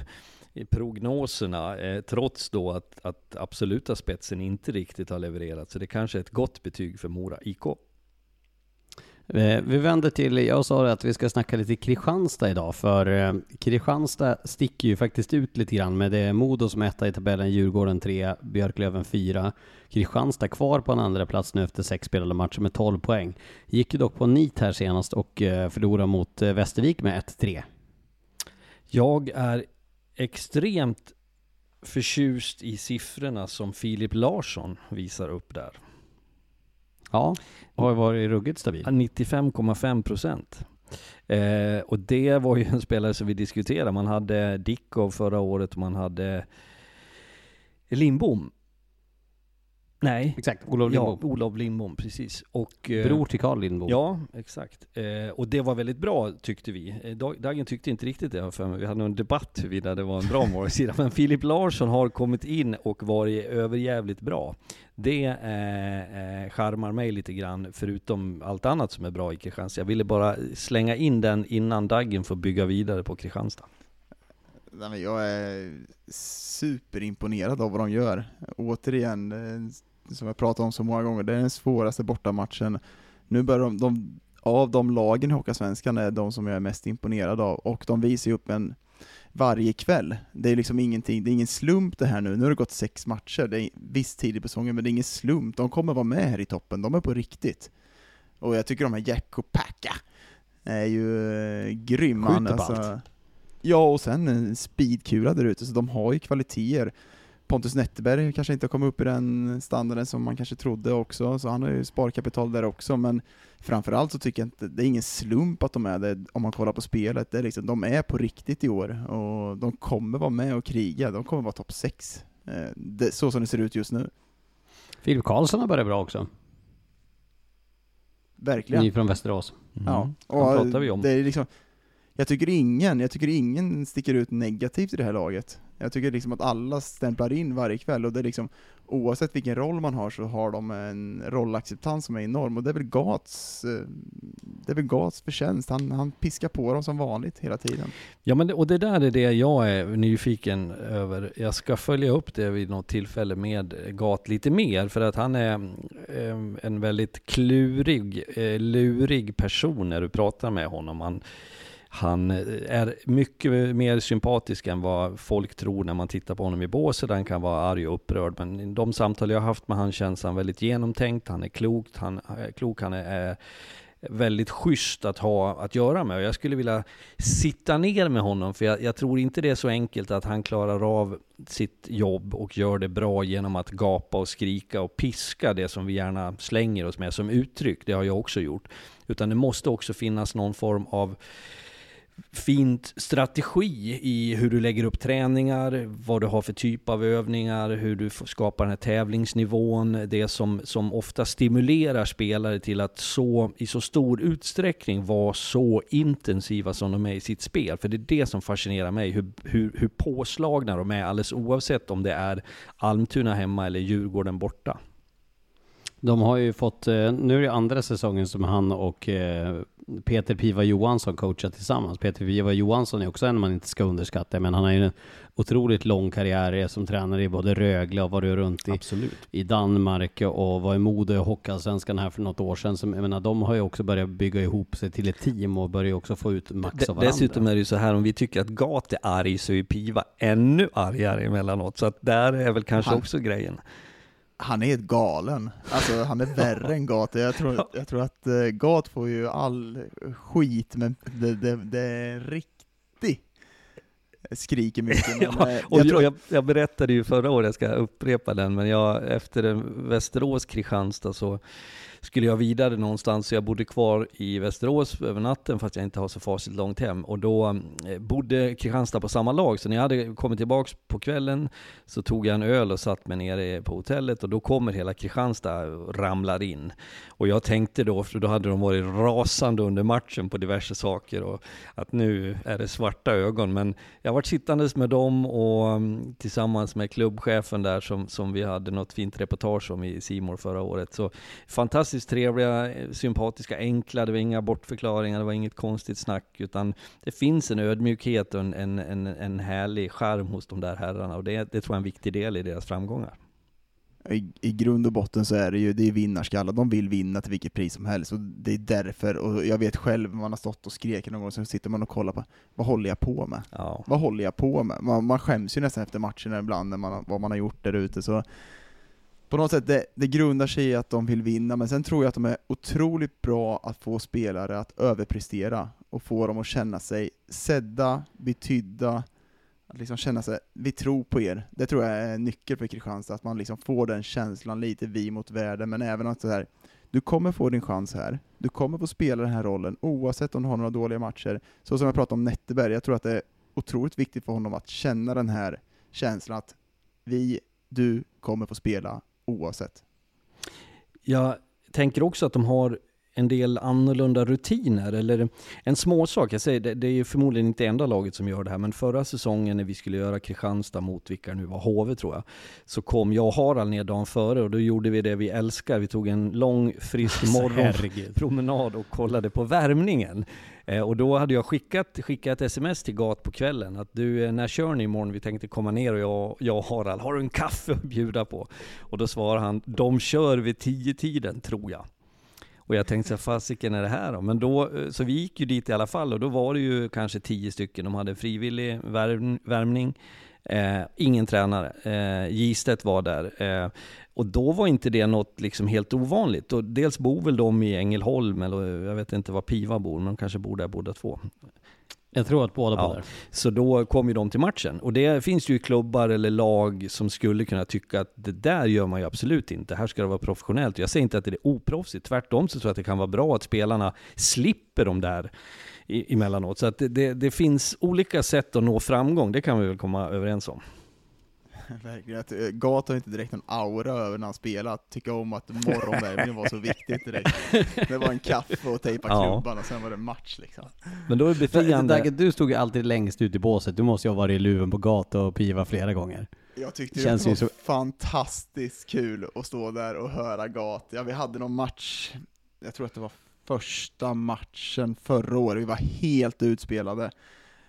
prognoserna eh, trots då att, att absoluta spetsen inte riktigt har levererat. Så det kanske är ett gott betyg för Mora IK. Eh, Vi vänder till, jag sa att vi ska snacka lite Kristianstad idag, för eh, Kristianstad sticker ju faktiskt ut lite grann med det Modo som etta i tabellen, Djurgården 3, Björklöven 4. Kristianstad kvar på en andra plats nu efter sex spelade matcher med 12 poäng. Gick ju dock på nit här senast och eh, förlorade mot Västervik med 1-3. Jag är extremt förtjust i siffrorna som Filip Larsson visar upp där. Ja, har varit ruggigt stabil. 95,5 procent. Eh, och det var ju en spelare som vi diskuterade. Man hade Dickov förra året och man hade Lindbom. Nej, Exakt, Olof Lindbom. ja, Olof Lindbom, precis. Och, eh, Bror till Carl Lindbom. Ja, exakt. Eh, och det var väldigt bra tyckte vi. Eh, Dag- Dagen tyckte inte riktigt det, för mig. Vi hade en debatt huruvida det var en bra målvaktssida. Men Filip Larsson har kommit in och varit överjävligt bra. Det eh, charmar mig lite grann, förutom allt annat som är bra i Kristianstad. Jag ville bara slänga in den innan Dagen får bygga vidare på Kristianstad. Nej, jag är superimponerad av vad de gör. Återigen, eh, som jag pratat om så många gånger, det är den svåraste bortamatchen. Nu börjar de, de av de lagen i Hockeyallsvenskan är de som jag är mest imponerad av, och de visar ju upp en varje kväll. Det är liksom ingenting, det är ingen slump det här nu. Nu har det gått sex matcher, det är viss tid på säsongen, men det är ingen slump. De kommer vara med här i toppen, de är på riktigt. Och jag tycker de här Jack Kopacka är ju eh, grym. han, Skjuter på allt. Ja, och sen en speedkula där ute, så de har ju kvaliteter. Pontus Netterberg kanske inte har kommit upp i den standarden som man kanske trodde också, så han har ju sparkapital där också, men framförallt så tycker jag inte, det är ingen slump att de är det, om man kollar på spelet, det är liksom, de är på riktigt i år, och de kommer vara med och kriga, de kommer vara topp 6, eh, det, så som det ser ut just nu. Filip Karlsson har börjat bra också. Verkligen. Ny från Västerås. Ja, Mm. och vi om. det är liksom, jag tycker ingen, jag tycker ingen sticker ut negativt i det här laget. Jag tycker liksom att alla stämplar in varje kväll och det är liksom, oavsett vilken roll man har så har de en rollacceptans som är enorm och det är väl Gats, eh, det är väl Gats förtjänst, han, han piskar på dem som vanligt hela tiden. Ja, men det, och det där är det jag är nyfiken över. Jag ska följa upp det vid något tillfälle med Gat lite mer, för att han är eh, en väldigt klurig, eh, lurig person när du pratar med honom. Han, han eh, är mycket mer sympatisk än vad folk tror när man tittar på honom i båset. Han kan vara arg och upprörd, men i de samtal jag har haft med han känns han väldigt genomtänkt, han är klokt, han är klok, han är eh, väldigt schysst att ha att göra med. Och jag skulle vilja sitta ner med honom, för jag, jag tror inte det är så enkelt att han klarar av sitt jobb och gör det bra genom att gapa och skrika och piska det som vi gärna slänger oss med som uttryck. Det har jag också gjort. Utan det måste också finnas någon form av fint strategi i hur du lägger upp träningar, vad du har för typ av övningar, hur du skapar den här tävlingsnivån, det som, som ofta stimulerar spelare till att så, i så stor utsträckning vara så intensiva som de är i sitt spel. För det är det som fascinerar mig, hur, hur, hur påslagna de är, alldeles oavsett om det är Almtuna hemma eller Djurgården borta. De har ju fått, eh, nu är det andra säsongen som han och eh, Peter Piva Johansson coachar tillsammans. Peter Piva Johansson är också en man inte ska underskatta, men han har ju en otroligt lång karriär som tränare i både Rögle och varit runt i, Absolut. i Danmark och var i Modo och Hockeyallsvenskan här för något år sedan. Som, jag menar, de har ju också börjat bygga ihop sig till ett team och börjar också få ut max av varandra. Dessutom är det ju så här, om vi tycker att Gat är arg så är Piva ännu argare emellanåt. Så att där är väl kanske Han- också grejen. Han är ett galen, alltså han är värre än Gat. Jag tror, jag tror att uh, Gat får ju all skit, men det, det, det är riktigt skriker mycket. Ja, eh, och jag tror, jag, jag berättade ju förra året, jag ska upprepa den, men jag, efter Västerås-Kristianstad så skulle jag vidare någonstans, så jag bodde kvar i Västerås över natten fast jag inte har så fasligt långt hem. Och då eh, bodde Kristianstad på samma lag, så när jag hade kommit tillbaks på kvällen så tog jag en öl och satt mig nere på hotellet och då kommer hela Kristianstad och ramlar in. Och jag tänkte då, för då hade de varit rasande under matchen på diverse saker och att nu är det svarta ögon. Men jag varit sittandes med dem och mm, tillsammans med klubbchefen där som, som vi hade något fint reportage om i Simor förra året. Så fantastiskt trevliga, eh, sympatiska, enkla, det var inga bortförklaringar, det var inget konstigt snack, utan det finns en ödmjukhet och en, en, en, en härlig charm hos de där herrarna och det, det tror jag är en viktig del i deras framgångar. i, I grund och botten så är det ju, det är vinnarskallar, de vill vinna till vilket pris som helst, och det är därför, och jag vet själv, man har stått och skrek någon gång, så sitter man och kollar på, vad håller jag på med? Ja. Vad håller jag på med? Man, man skäms ju nästan efter matcherna ibland, när man, vad man har gjort där ute, så på något sätt, det, det grundar sig i att de vill vinna, men sen tror jag att de är otroligt bra att få spelare att överprestera, och få dem att känna sig sedda, betydda, att liksom känna sig, vi tror på er. Det tror jag är en nyckel för Kristianstad, att man liksom får den känslan, lite vi mot världen, men även att så här, du kommer få din chans här, du kommer få spela den här rollen, oavsett om du har några dåliga matcher. Så som jag pratade om Netteberg, jag tror att det är otroligt viktigt för honom att känna den här känslan att vi, du kommer få spela oavsett. Jag tänker också att de har en del annorlunda rutiner, eller en småsak, jag säger det, det är ju förmodligen inte enda laget som gör det här, men förra säsongen när vi skulle göra Kristianstad mot vilka nu var, HV tror jag, så kom jag och Harald ner dagen före och då gjorde vi det vi älskar, vi tog en lång frisk morgonpromenad och kollade på värmningen. Eh, och då hade jag skickat, skickat ett sms till Gat på kvällen att du, eh, när kör ni imorgon? Vi tänkte komma ner och jag, jag och Harald, har du en kaffe att bjuda på? Och då svarar han, de kör vid tio tiden tror jag. Och jag tänkte så fasiken är det här då? Men då, eh, så vi gick ju dit i alla fall och då var det ju kanske tio stycken. De hade frivillig värm, värmning. Eh, ingen tränare. Eh, Gistedt var där. Eh, och då var inte det något liksom helt ovanligt. Och dels bor väl de i Ängelholm, eller jag vet inte var Piva bor, men de kanske bor där båda två. Jag tror att båda Ja. bådar. Så då kom ju de till matchen. Och det finns ju klubbar eller lag som skulle kunna tycka att det där gör man ju absolut inte. Här ska det vara professionellt. Jag säger inte att det är oproffsigt. Tvärtom så tror jag att det kan vara bra att spelarna slipper de där i- emellanåt. Så att det, det, det finns olika sätt att nå framgång. Det kan vi väl komma överens om. Verkligen. Att, eh, Gat har inte direkt någon aura över när han spelar, att tycka om att morgonvärmningen var så viktigt direkt. Det var en kaffe och tejpa Ja. klubban och sen var det match liksom. Men då är det befriande... Dagge, du stod ju alltid längst ut i båset. Du måste ju ha varit i luven på gata och piva flera gånger. Jag tyckte Känns det var så- fantastiskt kul att stå där och höra Gat. Ja, vi hade någon match, jag tror att det var första matchen förra året, vi var helt utspelade.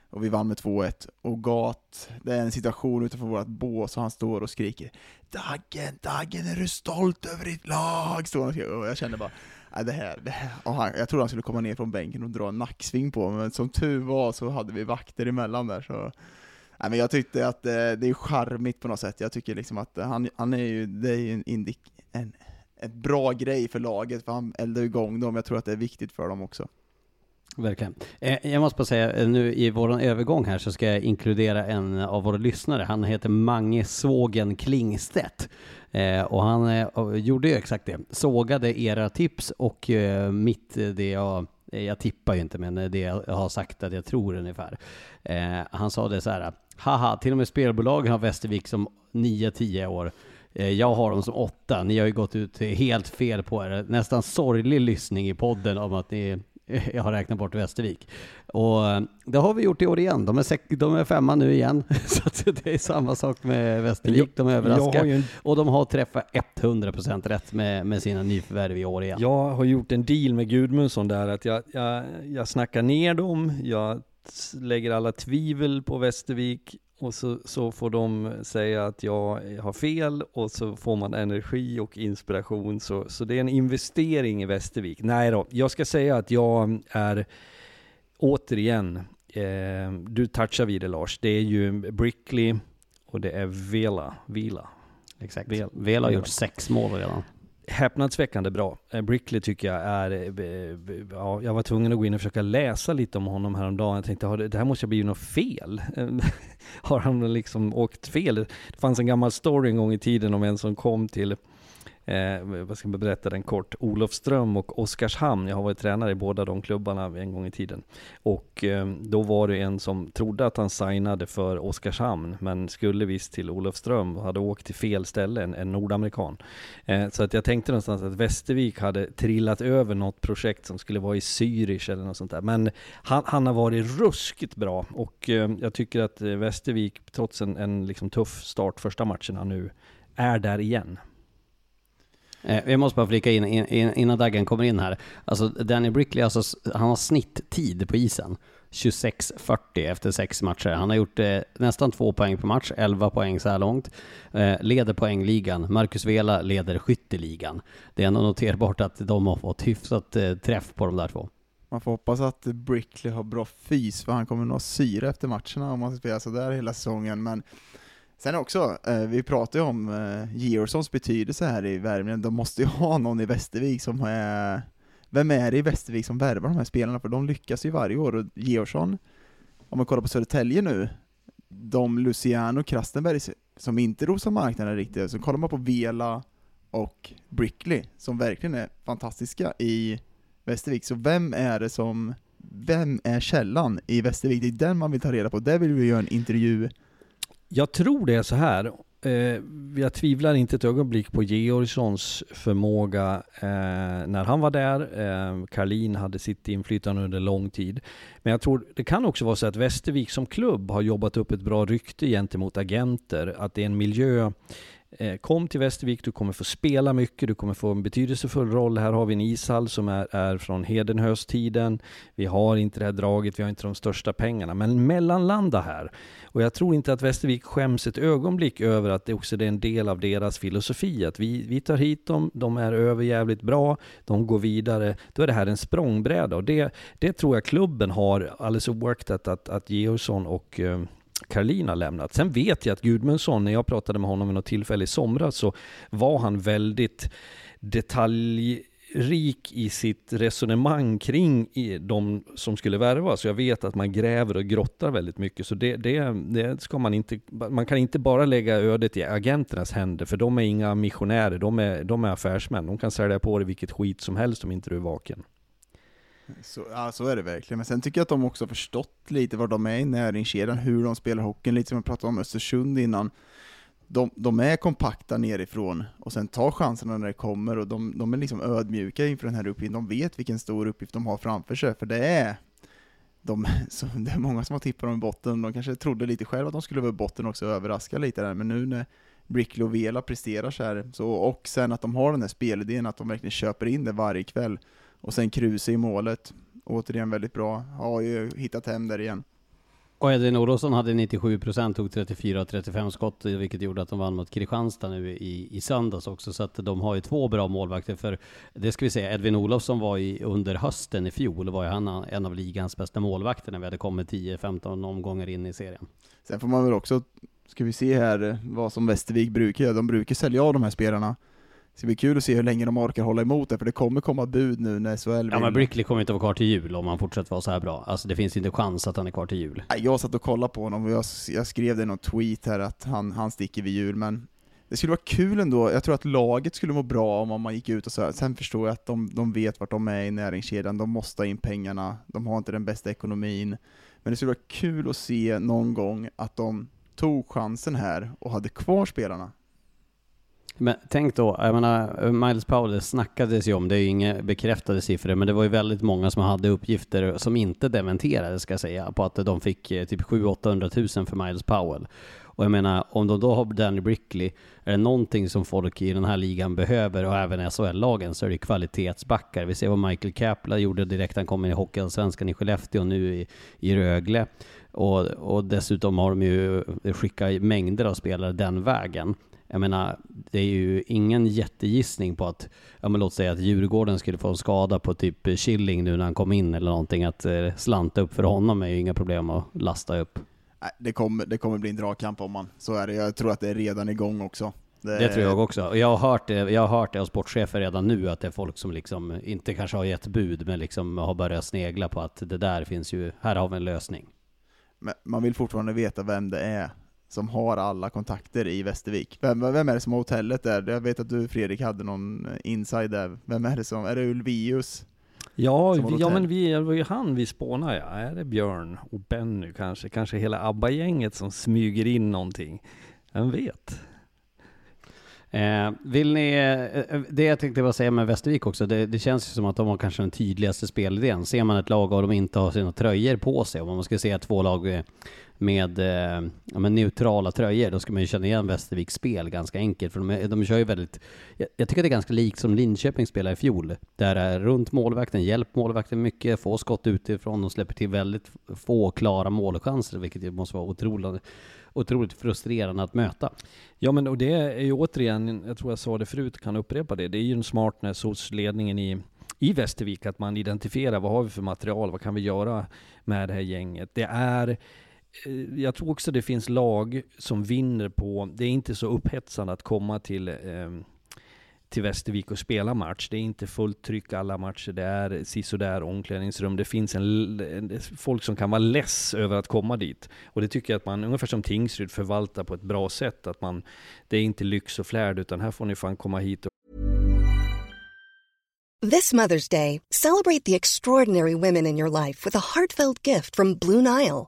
Och vi vann med 2-1. Och Gat, det är en situation utanför vårt bås och han står och skriker Daggen, Daggen, är du stolt över ditt lag? Står han och skriker. och jag kände bara Nej, det här, det här. Och han, jag trodde han skulle komma ner från bänken och dra en nacksving på mig, men som tur var så hade vi vakter emellan där så Nej, men jag tyckte att det, det är charmigt på något sätt. Jag tycker liksom att han, han är ju, det är ju en, indik, en, en bra grej för laget, för han eldar igång dem. Jag tror att det är viktigt för dem också. Verkligen. Eh, jag måste bara säga, eh, nu i vår övergång här så ska jag inkludera en av våra lyssnare. Han heter Mange Sågen Klingstedt. Eh, och han gjorde ju exakt det. Sågade era tips och mitt, det jag, jag tippar ju inte, men det jag har sagt att jag tror ungefär. Han sa det så här, haha, till och med spelbolagen har Västervik som 9-10 år. Eh, Jag har dem som åtta. Ni har ju gått ut helt fel på er. Nästan sorglig lyssning i podden om att ni jag har räknat bort Västervik. Och eh, det har vi gjort i år igen. De är, sek- de är femma nu igen. Så det är samma sak med Västervik. De överraskar. en Och de har träffat 100% rätt med, med sina nyförvärv i år igen. Jag har gjort en deal med Gudmundsson där att jag, jag, jag snackar ner dem, jag lägger alla tvivel på Västervik och så, så får de säga att jag har fel och så får man energi och inspiration. Så, så det är en investering i Västervik. Nej då, jag ska säga att jag är återigen, eh, du touchar vid det Lars, det är ju Brickley och det är Vela, Vila. Exakt. Vel- Vel har gjort sex mål redan. häpnadsväckande bra. Eh, Brickley tycker jag är, eh, ja, jag var tvungen att gå in och försöka läsa lite om honom häromdagen. Jag tänkte, det här måste ha blivit något fel. Har han liksom åkt fel? Det fanns en gammal story en gång i tiden om en som kom till Eh, vad ska jag berätta den kort? Olofström och Oskarshamn. Jag har varit tränare i båda de klubbarna en gång i tiden. Och eh, då var det en som trodde att han signade för Oskarshamn, men skulle visst till Olofström och hade åkt till fel ställe, en, en nordamerikan. Eh, så att jag tänkte någonstans att Västervik hade trillat över något projekt som skulle vara i Zürich eller något sånt där. Men han, han har varit ruskigt bra och eh, jag tycker att Västervik, trots en, en liksom tuff start första matcherna nu, är där igen. Eh, jag måste bara flika in, in, innan Daggen kommer in här. Alltså Danny Brickley, alltså, han har snitttid på isen. 26.40 efter sex matcher. Han har gjort eh, nästan två poäng per match, 11 poäng så här långt. Eh, leder poängligan. Marcus Vela leder skytteligan. Det är ändå noterbart att de har fått hyfsat eh, träff på de där två. Man får hoppas att Brickley har bra fys, för han kommer nog ha syre efter matcherna om man ska spela sådär hela säsongen. Men sen också, eh, vi pratar ju om eh, Georgssons betydelse här i Värmland, De måste ju ha någon i Västervik som är... Vem är det i Västervik som värvar de här spelarna? För de lyckas ju varje år. Och Georgsson, om man kollar på Södertälje nu, de Luciano Krastenberg som inte rosar marknaden riktigt, så kollar man på Vela och Brickley, som verkligen är fantastiska i Västervik. Så vem är det som, vem är källan i Västervik? Det är den man vill ta reda på. Där vill vi göra en intervju. Jag tror det är så här. Eh, jag tvivlar inte ett ögonblick på Georgssons förmåga eh, när han var där. Eh, Karlin hade sitt inflytande under lång tid. Men jag tror det kan också vara så att Västervik som klubb har jobbat upp ett bra rykte gentemot agenter. Att det är en miljö Eh, Eh, kom till Västervik, du kommer få spela mycket, du kommer få en betydelsefull roll. Här har vi en ishall som är, är från Hedenhöstiden. Vi har inte det här draget, vi har inte de största pengarna. Men mellanlanda här. Och jag tror inte att Västervik skäms ett ögonblick över att det också är en del av deras filosofi. Att vi, vi tar hit dem, de är överjävligt bra, de går vidare. Då är det här en språngbräda. Och det, det tror jag klubben har alldeles oaktat att, att Georgsson och eh, Karlin har lämnat. Sen vet jag att Gudmundsson, när jag pratade med honom vid något tillfälle i somras, så var han väldigt detaljrik i sitt resonemang kring de som skulle värvas. Jag vet att man gräver och grottar väldigt mycket, så det, det, det ska man inte, man kan inte bara lägga ödet i agenternas händer, för de är inga missionärer, de är, de är affärsmän. De kan sälja på dig vilket skit som helst om inte du är vaken. Så, ja, så är det verkligen. Men sen tycker jag att de också har förstått lite var de är i näringskedjan, hur de spelar hockeyn, lite som jag pratade om Östersund innan. De, de är kompakta nerifrån och sen tar chanserna när det kommer och de, de är liksom ödmjuka inför den här uppgiften. De vet vilken stor uppgift de har framför sig, för det är de, så det är många som har tippat dem i botten, de kanske trodde lite själva att de skulle vara i botten också och överraska lite där, men nu när Brickley och Vela presterar så här, så, och sen att de har den här spelidén, att de verkligen köper in det varje kväll, och sen Kruse i målet, återigen väldigt bra, har ju hittat hem där igen. Och Edvin Olofsson hade 97%, tog 34 och 35 skott, vilket gjorde att de vann mot Kristianstad nu i, i söndags också. Så att de har ju två bra målvakter. För det ska vi säga, Edvin Olofsson var i, under hösten i fjol, var ju han en av ligans bästa målvakter när vi hade kommit 10-15 omgångar in i serien. Sen får man väl också, ska vi se här vad som Västervik brukar göra, de brukar sälja av de här spelarna. Det ska bli kul att se hur länge de orkar hålla emot det, för det kommer komma bud nu när SHL vill... Ja men Brickley kommer inte vara kvar till jul om han fortsätter vara så här bra. Alltså det finns inte chans att han är kvar till jul. Nej, Jag satt och kollade på honom och jag, jag skrev det i någon tweet här att han, han sticker vid jul, men det skulle vara kul ändå, jag tror att laget skulle må bra om man gick ut och så här. sen förstår jag att de, de vet vart de är i näringskedjan, de måste ha in pengarna, de har inte den bästa ekonomin, men det skulle vara kul att se någon gång att de tog chansen här och hade kvar spelarna. Men tänk då, jag menar, Miles Powell det snackades ju om, det är ju inga bekräftade siffror, men det var ju väldigt många som hade uppgifter som inte dementerades, ska jag säga, på att de fick eh, typ 700-800 000 för Miles Powell. Och jag menar, om de då har Danny Brickley, är det någonting som folk i den här ligan behöver, och även SHL-lagen, så är det kvalitetsbackar. Vi ser vad Michael Kapla gjorde direkt han kom in i Hockeyallsvenskan i Skellefteå och nu i, i Rögle. Och, och dessutom har de ju skickat mängder av spelare den vägen. Jag menar, det är ju ingen jättegissning på att, ja men låt säga att Djurgården skulle få en skada på typ Killing nu när han kom in eller någonting, att eh, slanta upp för honom är ju inga problem att lasta upp. Nej, det kommer, det kommer bli en dragkamp om man, så är det. Jag tror att det är redan igång också. Det tror jag också. Och jag har hört det, jag har hört det av sportchefer redan nu, att det är folk som liksom inte kanske har gett bud, men liksom har börjat snegla på att det där finns ju, här har vi en lösning. Men man vill fortfarande veta vem det är som har alla kontakter i Västervik. Vem, vem är det som har hotellet där? Jag vet att du Fredrik hade någon inside där. Vem är det som, är det Ulvius? Ja, vi, ja men vi, det var ju han vi spånade ja. Är det Björn och Benny kanske? Kanske hela ABBA-gänget som smyger in någonting? Vem vet? Eh, vill ni, eh, det jag tänkte bara säga med Västervik också, det, det känns ju som att de har kanske den tydligaste spelidén. Ser man ett lag och de inte har sina tröjor på sig, om man ska se två lag eh, med, eh, ja, men neutrala tröjor, då ska man ju känna igen Västerviks spel ganska enkelt, för de, de kör ju väldigt, jag, jag tycker det är ganska likt som Linköping spelade i fjol, där är runt målvakten, hjälp målvakten mycket, få skott utifrån, de släpper till väldigt få klara målchanser, vilket ju måste vara otroligt, otroligt frustrerande att möta. Ja men och det är ju återigen, jag tror jag sa det förut, kan upprepa det. Det är ju en smartness hos ledningen i, i Västervik att man identifierar vad har vi för material, vad kan vi göra med det här gänget. Det är Eh, jag tror också det finns lag som vinner på, det är inte så upphetsande att komma till, eh, till Västervik och spela match. Det är inte fullt tryck alla matcher, det är sisådär omklädningsrum. Det finns en, folk som kan vara less över att komma dit. Och det tycker jag att man, ungefär som Tingsryd, förvaltar på ett bra sätt. Att man, det är inte lyx och flärd, utan här får ni fan komma hit och This Mother's Day, celebrate the extraordinary women in your life with a heartfelt gift from Blue Nile.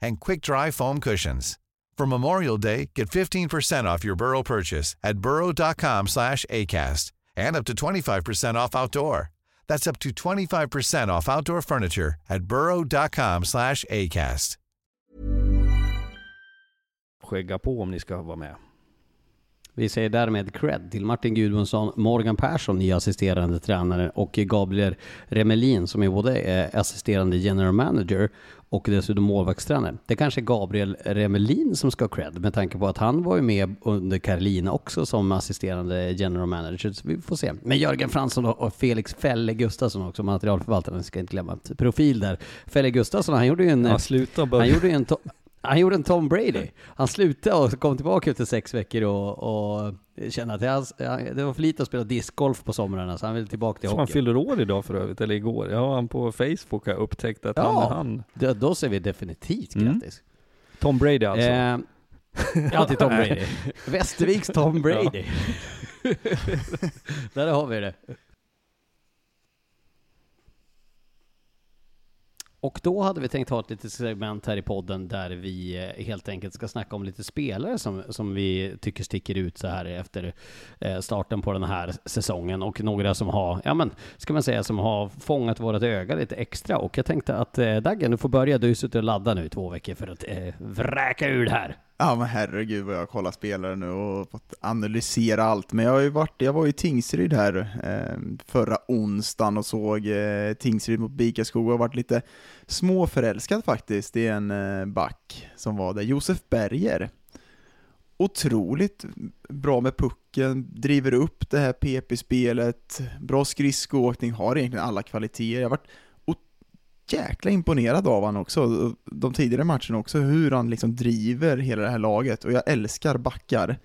and quick-dry foam cushions. For Memorial Day, get 15% off your Burrow purchase at burrow.com slash ACAST and up to 25% off outdoor. That's up to 25% off outdoor furniture at burrow.com slash ACAST. Skägga på om ni ska vara med. Vi säger därmed cred till Martin Gudmundsson, Morgan Persson, ny assisterande tränare och Gabriel Remelin som är både eh, assisterande general manager och dessutom målvaktstränare. Det kanske är Gabriel Remelin som ska ha cred med tanke på att han var ju med under Karolina också som assisterande general manager. Så vi får se. Men Jörgen Fransson och Felix Felle Gustafsson också, materialförvaltaren, ska inte glömma. Profil där. Felle Gustafsson, han gjorde ju en... Ja, sluta bara. Han gjorde ju en... Han gjorde en Tom Brady. Han slutade och kom tillbaka efter sex veckor och, och kände att det, det var för lite att spela discgolf på somrarna så han ville tillbaka till Som han hockey. fyller år idag för övrigt, eller igår. Ja, han på Facebook har upptäckt att han är Ja, han. då, då säger vi definitivt Mm. grattis. Tom Brady alltså. Eh, ja, till Tom Brady. Västerviks Tom Brady. Där har vi det. Och då hade vi tänkt ha ett litet segment här i podden där vi eh, helt enkelt ska snacka om lite spelare som, som vi tycker sticker ut så här efter eh, starten på den här säsongen och några som har, ja men, ska man säga, som har fångat vårat öga lite extra. Och jag tänkte att eh, Daggen, du får börja. Du har ju suttit och laddat nu i två veckor för att eh, vräka ur det här. Ja men herregud vad jag har kollat spelare nu och fått analysera allt. Men jag har ju varit, jag var i Tingsryd här eh, förra onsdagen och såg eh, Tingsryd mot Bikaskog och har varit lite småförälskad faktiskt i en eh, back som var där, Josef Berger. Otroligt bra med pucken, driver upp det här PP-spelet, bra skridskoåkning, har egentligen alla kvaliteter. Jag har varit jäkla imponerad av han också, de tidigare matcherna också, hur han liksom driver hela det här laget. Och jag älskar backar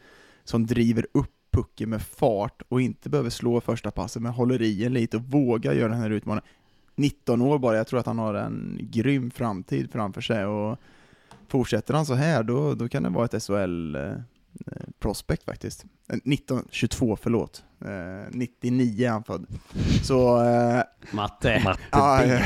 som driver upp pucken med fart och inte behöver slå första passet men håller i en lite och vågar göra den här utmaningen. 19 år bara, jag tror att han har en grym framtid framför sig och fortsätter han så här då, då kan det vara ett SHL eh, prospect faktiskt. Eh, 19, 22 förlåt. Eh, 99 är han född. Så... Eh, Matte. Matte ja, eh,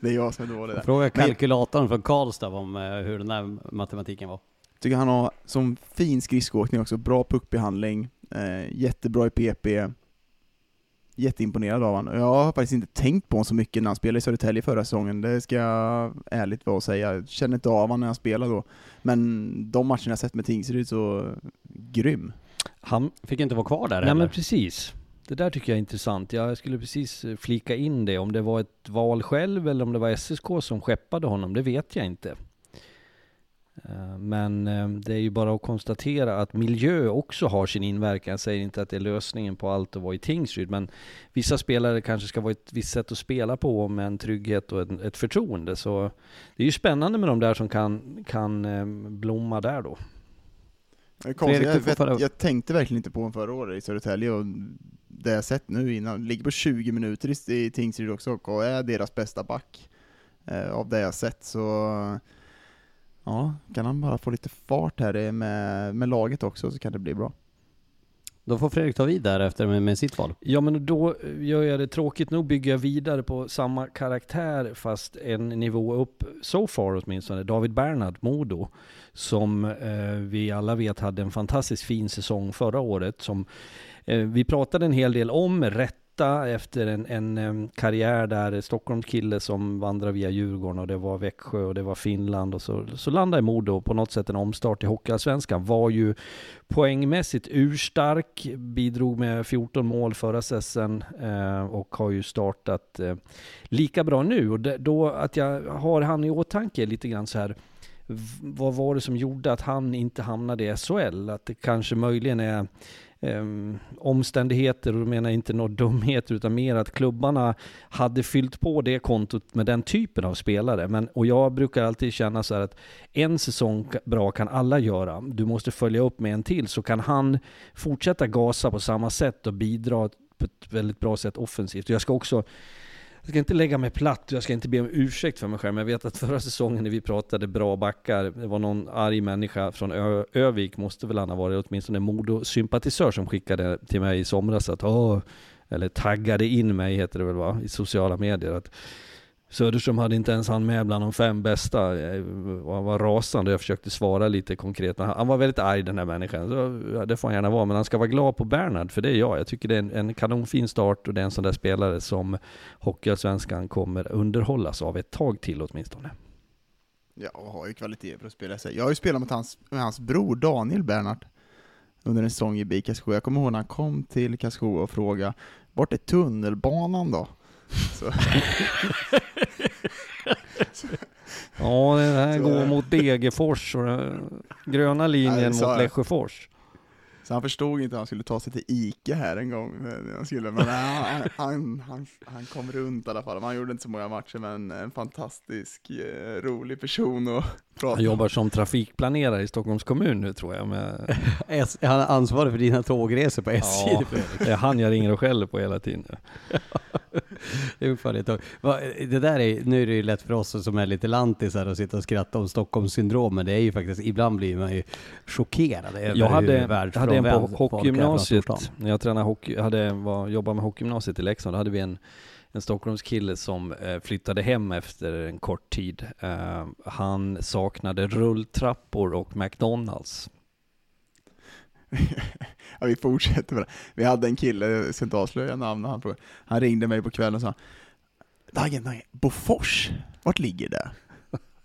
det är jag som är dålig där. Fråga kalkylatorn från Karlstad om eh, hur den där matematiken var. Tycker han har som fin skridskoåkning också, bra puckbehandling, eh, jättebra i PP. Jätteimponerad av honom. Jag har faktiskt inte tänkt på honom så mycket när han spelade i Södertälje förra säsongen, det ska jag ärligt vara och säga. Jag känner inte av honom när han spelar då. Men de matcherna jag sett med Tingsryd så grym. Han, Fick inte vara kvar där nej heller. men precis. Det där tycker jag är intressant. Jag skulle precis eh, flika in det. Om det var ett val själv eller om det var SSK som skeppade honom, det vet jag inte. Eh, Men eh, det är ju bara att konstatera att miljö också har sin inverkan. Jag säger inte att det är lösningen på allt att vara i Tingsryd, men vissa spelare kanske ska vara ett visst sätt att spela på med en trygghet och ett, förtroende. Så det är ju spännande med de där som kan, kan eh, blomma där då. Fredrik, Jag, vet, jag tänkte verkligen inte på honom förra året i Södertälje och det jag sett nu innan, ligger på 20 minuter i, Tingsryd också och är deras bästa back av det jag sett så ja, kan han bara få lite fart här med, med laget också så kan det bli bra. Då får Fredrik ta vid därefter med, med sitt val. Ja men då gör jag det tråkigt nog bygger jag vidare på samma karaktär fast en nivå upp, so far åtminstone, David Bernhard, Modo. Som eh, vi alla vet hade en fantastiskt fin säsong förra året som eh, vi pratade en hel del om, med rätta efter en, en karriär där Stockholmskille som vandrar via Djurgården och det var Växjö och det var Finland och så, så landade i Modo på något sätt en omstart i Hockeyallsvenskan. Var ju poängmässigt urstark, bidrog med 14 mål förra säsongen eh, och har ju startat eh, lika bra nu. Och det, då att jag har han i åtanke lite grann så här, vad var det som gjorde att han inte hamnade i SHL? Att det kanske möjligen är ehm, omständigheter, och då menar jag inte några dumheter utan mer att klubbarna hade fyllt på det kontot med den typen av spelare. Men, och jag brukar alltid känna så här att en säsong bra kan alla göra. Du måste följa upp med en till så kan han fortsätta gasa på samma sätt och bidra på ett väldigt bra sätt offensivt. Jag ska också jag ska inte lägga mig platt och jag ska inte be om ursäkt för mig själv, men jag vet att förra säsongen när vi pratade bra backar, det var någon arg människa från Ö- Övik, måste väl han ha varit, åtminstone Modo-sympatisör som skickade till mig i somras att åh, eller taggade in mig heter det väl va, i sociala medier att Söderström hade inte ens han med bland de fem bästa. Eh, han var, var rasande jag försökte svara lite konkret. Han, var väldigt arg den här människan. Så, det får han gärna vara, men han ska vara glad på Bernhard, för det är jag. Jag tycker det är en, en kanonfin start och det är en sån där spelare som Hockeyallsvenskan kommer underhållas av ett tag till åtminstone. Ja, och har ju kvalitet för att spela sig. Jag har ju spelat mot hans, med hans bror Daniel Bernhardt under en säsong i BIK Karlskoga. Jag kommer ihåg när han kom till Karlskoga och frågade vart är tunnelbanan då? Så, Ja, det här Så- går mot Degerfors och den gröna linjen Nej, mot Lesjöfors. så han förstod inte att han skulle ta sig till Ica här en gång. Men Han, skulle, men han, han, han, han kom runt i alla fall. Han gjorde inte så många matcher, men en fantastisk, eh, rolig person att prata Han jobbar som trafikplanerare i Stockholms kommun nu tror jag. Med, S- Han är ansvarig för dina tågresor på SJ. ja, det är han jag ringer och skäller på hela tiden. Det är ungefär Det där är, nu är det ju lätt för oss som är lite lantisar att sitta och skratta om Stockholmssyndrom, men det är ju faktiskt, ibland blir man ju chockerad över Jag hur hade, hade en på hockeygymnasiet, när jag tränade hockey, hade, var, jobbade med hockeygymnasiet i Leksand, då hade vi en, en Stockholmskille som eh, flyttade hem efter en kort tid. Eh, han saknade rulltrappor och McDonalds. Ja, vi fortsätter med det. Vi hade en kille, jag ska inte avslöja namnet, han, frågade- han ringde mig på kvällen och sa Dagen, Dagen, Bofors, vart ligger det?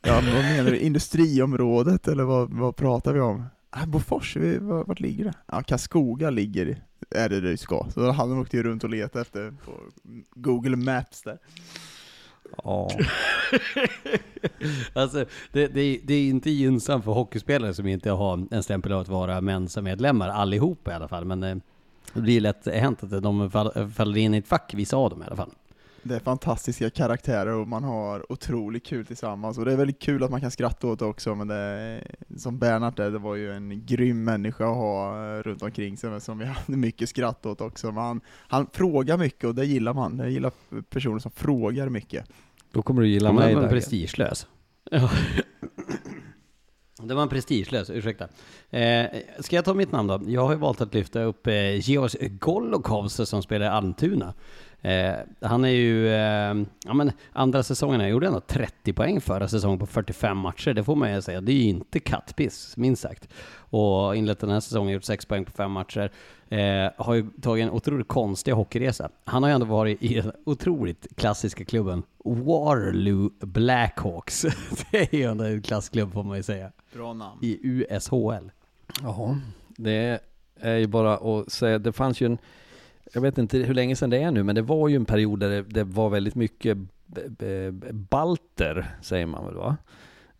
Ja, vad menar du? Industriområdet eller vad, vad pratar vi om? Ah, Bofors, vi, vart, ligger det? Ja, Karlskoga ligger, i- är det du ska. Så han åkte ju runt och letade efter på Google Maps där. Ja, Alltså, det, det, är- det är inte gynnsamt för hockeyspelare som inte har en stämpel av att vara Mensa-medlemmar, allihopa i alla fall, men eh, det blir lätt hänt att de faller in i ett fack, vissa av dem i alla fall. Det är fantastiska karaktärer och man har otroligt kul tillsammans och det är väldigt kul att man kan skratta åt det också men det som Bernhard är, det var ju en grym människa att ha eh, runt omkring sig men som vi hade mycket skratt åt också. Men han, han frågar mycket och det gillar man. Jag gillar personer som frågar mycket. då kommer du gilla Ja, mig men där. prestigelös. Ja. Det var en prestigelös, ursäkta. Eh, ska jag ta mitt namn då? Jag har ju valt att lyfta upp eh, Georg Golokovs som spelar i Almtuna. Eh, han är ju, eh, ja men andra säsongen, han gjorde ändå 30 poäng förra säsongen på 45 matcher. Det får man ju säga, det är ju inte kattpiss, minst sagt. Och inlett den här säsongen, gjort 6 poäng på 5 matcher. Eh, har ju tagit en otroligt konstig hockeyresa. Han har ju ändå varit i den otroligt klassiska klubben Waterloo Blackhawks. det är ju ändå en klassklubb får man ju säga. Bra namn. I USHL. Jaha, det är ju bara att säga, det fanns ju en, jag vet inte hur länge sedan det är nu, men det var ju en period där det, det var väldigt mycket balter, säger man väl va?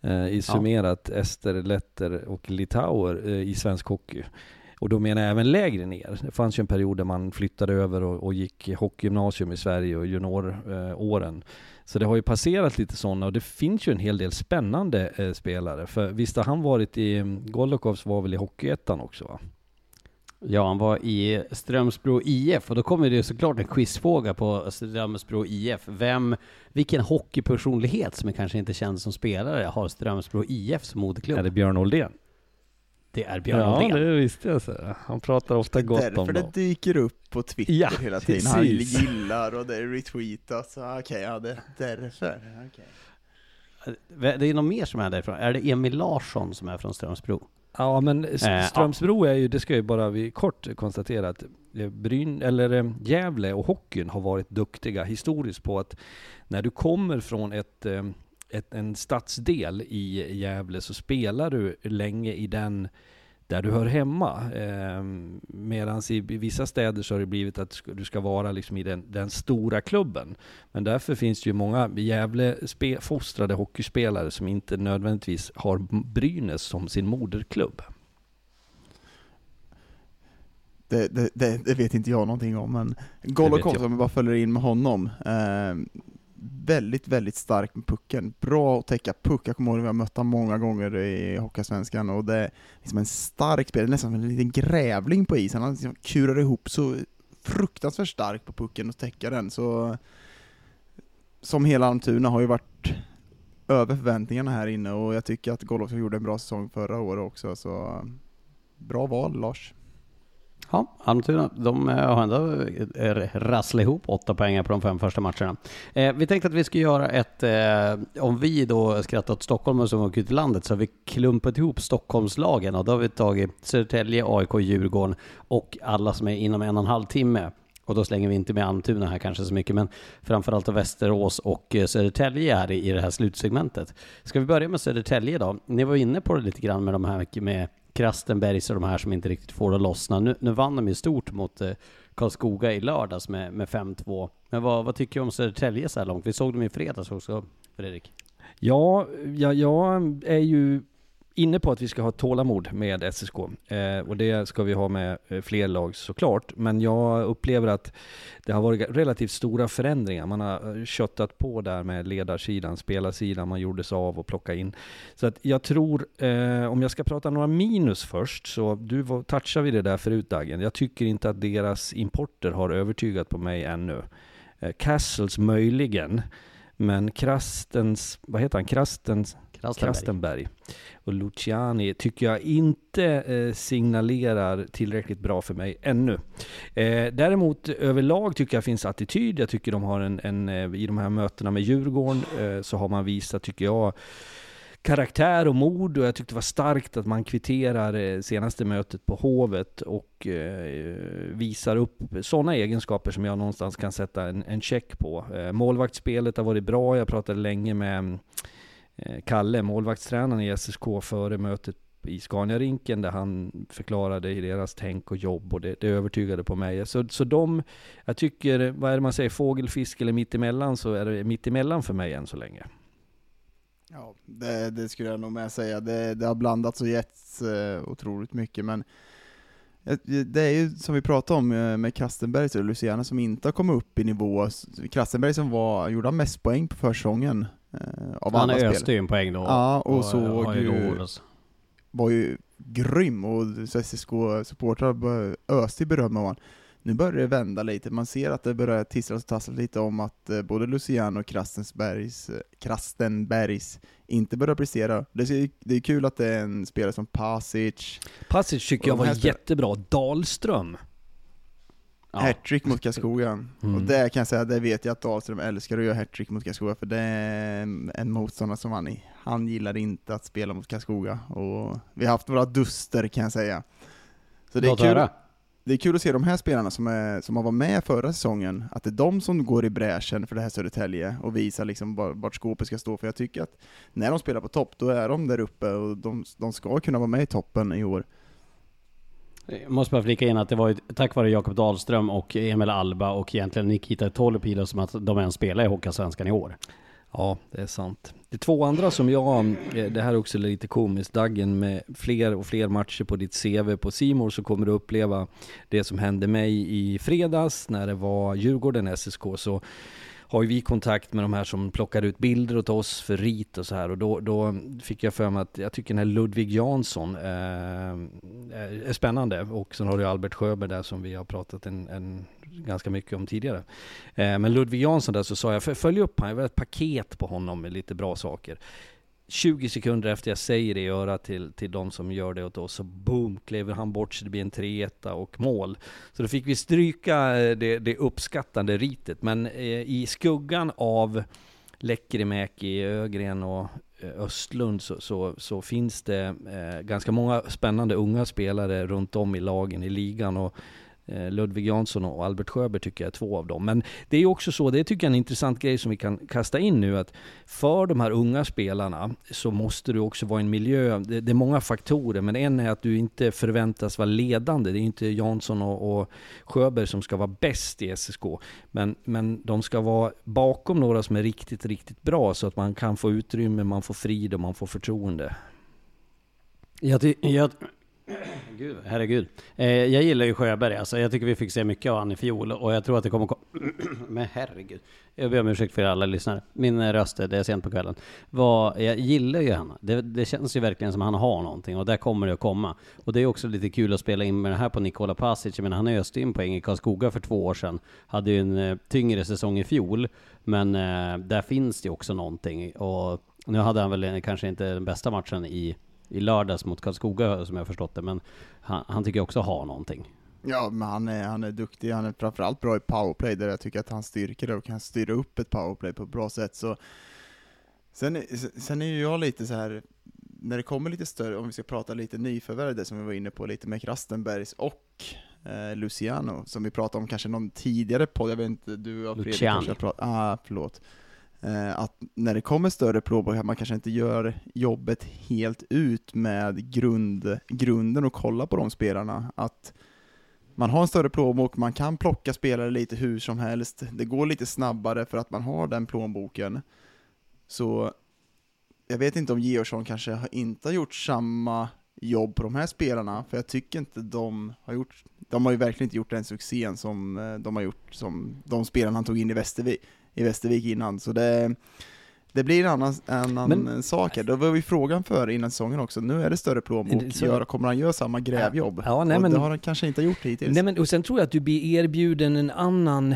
Eh, I summerat ester, letter och litauer eh, i svensk hockey. Och då menar jag även lägre ner. Det fanns ju en period där man flyttade över och, och gick hockeygymnasium i Sverige och junioråren. Så det har ju passerat lite sådana och det finns ju en hel del spännande eh, spelare. För visst har han varit i, Golokovs var väl i Hockeyettan också va? Ja, han var i Strömsbro IF och då kommer det såklart en quizfråga på Strömsbro IF. Vem, vilken hockeypersonlighet som är kanske inte känd som spelare har Strömsbro IF som moderklubb? Är det Björn Oldén? Det är Björn ja, Oldén. det visste jag. Så. Han pratar ofta gott om Därför det dem. dyker upp på Twitter Ja, hela tiden. Han precis. gillar och det retweetas. Okej, ja det är därför. Okej. Det är något mer som är därifrån. Är det Emil Larsson som är från Strömsbro? Ja, men Eh, Strömsbro är ju, det ska jag ju bara vi kort konstatera att eh, Bryn, eller eh, Gävle och hockeyn har varit duktiga historiskt på att när du kommer från ett, ett, en stadsdel i Gävle så spelar du länge i den där du hör hemma. Eh, Medan i vissa städer så har det blivit att du ska vara liksom i den, den stora klubben. Men därför finns det ju många Gävle-fostrade hockeyspelare som inte nödvändigtvis har Brynäs som sin moderklubb. det, det, det, det vet inte jag någonting om, men Golokov, om vi bara följer in med honom, eh, väldigt, väldigt stark med pucken. Bra att täcka puck, jag kommer ihåg att vi har mött honom många gånger i Hockeysvenskan, och det är liksom en stark spelare, nästan som en liten grävling på isen. Han liksom kurar ihop så fruktansvärt starkt på pucken och täcka den, så som hela Almtuna har ju varit över förväntningarna här inne, och jag tycker att Golokov gjorde en bra säsong förra året också, så bra val Lars. Ja, Almtuna, de eh, har ändå eh, rasslat ihop åtta poäng på de fem första matcherna. Eh, vi tänkte att vi skulle göra ett, eh, om vi då skrattar åt Stockholm som åker ut i landet, så har vi klumpat ihop Stockholmslagen och då har vi tagit Södertälje, AIK, Djurgården och alla som är inom en och en halv timme. Och då slänger vi inte med Almtuna här kanske så mycket, men framförallt då Västerås och eh, Södertälje Södertälje är i det här slutsegmentet. Ska vi börja med Södertälje då? Ni var inne på det lite grann med de här med Krastenbergs och de här som inte riktigt får det att lossna. Nu, nu vann de ju stort mot eh, Karlskoga i lördags med, med 5-2. Men vad, vad tycker du om Södertälje så här långt? Vi såg dem i fredags också, Fredrik. Ja, ja, jag är ju inne på att vi ska ha tålamod med SSK. Eh, och det ska vi ha med eh, fler lag såklart. Men jag upplever att det har varit relativt stora förändringar. Man har eh, köttat på där med ledarsidan, spelarsidan, man gjorde sig av och plockade in. Så att jag tror, eh, om jag ska prata några minus först, så du touchade vi det där förut Dagen. Jag tycker inte att deras importer har övertygat på mig ännu. Eh, Castles möjligen, men Krastens, vad heter han, Krastens, Krastenberg. Krastenberg och Luciani tycker jag inte eh, signalerar tillräckligt bra för mig ännu. Eh, däremot överlag tycker jag finns attityd. Jag tycker de har en, en eh, i de här mötena med Djurgården så har man visat, tycker jag, karaktär och mod och jag tyckte det var starkt att man kvitterar senaste mötet på Hovet och visar upp sådana egenskaper som jag någonstans kan sätta en, en check på. Målvaktsspelet har varit bra, jag pratade länge med Eh, Kalle, målvaktstränaren i SSK före mötet i Scaniarinken där han förklarade i deras tänk och jobb och det, det övertygade på mig. Så, så de, jag tycker, vad är det man säger, fågelfisk eller mittemellan så är det mittemellan för mig än så länge. Ja, det, det skulle jag nog med säga. Det, det har blandats och getts eh, otroligt mycket, men det är ju som vi pratade om eh, med Kastenberg och Luciana som inte har kommit upp i nivå. Krastenberg som var, gjorde han mest poäng på försäsongen av Han öste ju en poäng då. Ja, och såg har ju var ju grym och SSK-supportrar öste i beröm av honom. Nu börjar det vända lite, man ser att det börjar tisslas och tasslas lite om att eh, både Luciano och Krastenbergs, eh, Krastenbergs inte börjar prestera. Det är, det är kul att det är en spelare som Pasic, Pasic tycker Och jag var jättebra. Dahlström. Ja. hattrick mot Karlskoga. Mm. Och det kan jag säga, det vet jag att Dahlström älskar att göra hattrick mot Karlskoga, för det är en motståndare som han, han gillar inte att spela mot Karlskoga. Och vi har haft några duster kan jag säga. Så det är Låt kul, höra. det är kul att se de här spelarna som, är, som har varit med förra säsongen, att det är de som går i bräschen för det här Södertälje och visar liksom var- vart skåpet ska stå. För jag tycker att när de spelar på topp, då är de där uppe och de, de ska kunna vara med i toppen i år. Jag måste bara flika in att det var ju tack vare Jakob Dahlström och Emil Alba och egentligen Nikita Tolopilo som att de ens spelar i Hockeyallsvenskan i år. Ja, det är sant. Det två andra som jag, eh, det här är också lite komiskt, Daggen med fler och fler matcher på ditt CV på Simor så kommer du uppleva det som hände mig i fredags när det var Djurgården SSK så har ju vi kontakt med de här som plockar ut bilder åt oss för rit och så här och då, då fick jag för mig att jag tycker den här Ludvig Jansson eh, är spännande och sen har du Albert Sjöberg där som vi har pratat en, en ganska mycket om tidigare. Eh, men Ludvig Jansson där så sa jag, följ upp han, jag vill ha ett paket på honom med lite bra saker. 20 sekunder efter jag säger det i örat till, till de som gör det åt oss, så boom, klev han bort så det blir en 3 och mål. Så då fick vi stryka eh, det, det uppskattande ritet. Men eh, i skuggan av Lekkerimäki, Ögren och eh, Östlund så, så, så finns det eh, ganska många spännande unga spelare runt om i lagen i ligan. Och Eh, Ludvig Jansson och Albert Sjöberg tycker jag är två av dem. Men det är ju också så, det tycker jag är en intressant grej som vi kan kasta in nu, att för de här unga spelarna så måste du också vara i en miljö, det, det är många faktorer, men en är att du inte förväntas vara ledande. Det är inte Jansson och, och Sjöberg som ska vara bäst i SSK, men, men de ska vara bakom några som är riktigt, riktigt bra så att man kan få utrymme, man får frid och man får förtroende. Jag, ty- jag, Gud, herregud. Eh, jag gillar ju Sjöberg, alltså, jag tycker vi fick se mycket av han i fjol och jag tror att det kommer komma... Men herregud. Jag ber om ursäkt för alla lyssnare. Min eh, röst, eh, det är sent på kvällen. Vad, jag gillar ju henne. Det, det känns ju verkligen som att han har någonting och där kommer det att komma. Och det är också lite kul att spela in med det här på Nikola Pasic. men han öste in poäng i Karlskoga för två år sedan. Hade ju en eh, tyngre säsong i fjol. Men eh, där finns det också någonting. Och nu hade han väl kanske inte den bästa matchen i i lördags mot Karlskoga som jag förstått det, men han, han tycker också ha någonting. Ja, men han är, han är duktig, han är framförallt bra i powerplay, där jag tycker att han styrker det och kan styra upp ett powerplay på ett bra sätt. Så sen, sen är ju jag lite så här när det kommer lite större, om vi ska prata lite nyförvärv, det som vi var inne på lite med Krastenbergs och eh, Luciano, som vi pratade om kanske någon tidigare podd, jag vet inte, du och Fredrik Luciano. kanske pratat, ah, förlåt. Eh, att när det kommer större plånbok, att man kanske inte gör jobbet helt ut med grund, grunden och kolla på de spelarna. Att man har en större plånbok, man kan plocka spelare lite hur som helst, det går lite snabbare för att man har den plånboken. Så jag vet inte om Georgsson kanske inte har gjort samma jobb på de här spelarna, för jag tycker inte de har gjort, de har ju verkligen inte gjort den succén som eh, de har gjort, som de spelarna han tog in i Västervik, i Västervik innan, så det det blir en annan, en annan sak här. Då var vi frågan för innan säsongen också. Nu är det större plånbok. Det- så- Gör, kommer han göra samma grävjobb? Ja, nej, men- det har han kanske inte gjort hittills. Nej, men, och sen tror jag att du blir erbjuden en annan,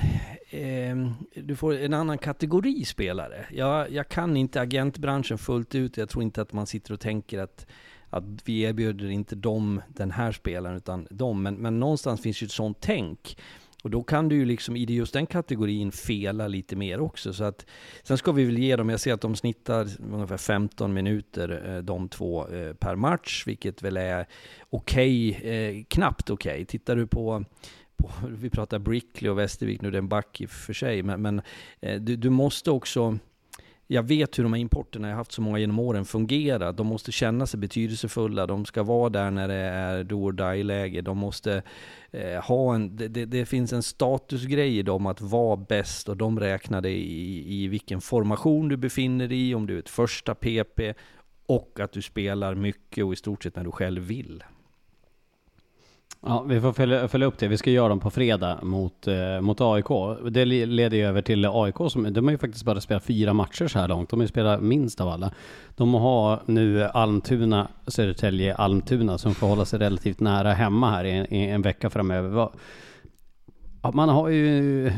eh, du får en annan kategori spelare. Jag, jag kan inte agentbranschen fullt ut, jag tror inte att man sitter och tänker att att vi erbjuder inte dem den här spelaren utan dem, men, men någonstans finns ju ett sånt tänk. Och då kan du ju liksom i just den kategorin fela lite mer också. Så att, sen ska vi väl ge dem, jag ser att de snittar ungefär 15 minuter eh, de två eh, per match, vilket väl är okej, okay, knappt okej. Tittar du på på, vi pratar Brickley och Västervik nu, det är en back i och för sig, men, men du, du måste också jag vet hur de här importerna, jag har haft så många genom åren, fungerar. De måste känna sig betydelsefulla, de ska vara där när det är do or die-läge. De måste eh, ha en, det, det, det finns en statusgrej i dem att vara bäst och de räknar dig i, i vilken formation du befinner dig i, om du är ett första PP och att du spelar mycket och i stort sett när du själv vill. Ja, vi får följa, följa upp det. Vi ska göra dem på fredag mot, eh, mot AIK. Det leder ju över till AIK som, de har ju faktiskt bara spelat fyra matcher så här långt. De har ju spelat minst av alla. De har nu Almtuna, Södertälje, Almtuna som får hålla sig relativt nära hemma här i, en- i en vecka framöver. Man har ju...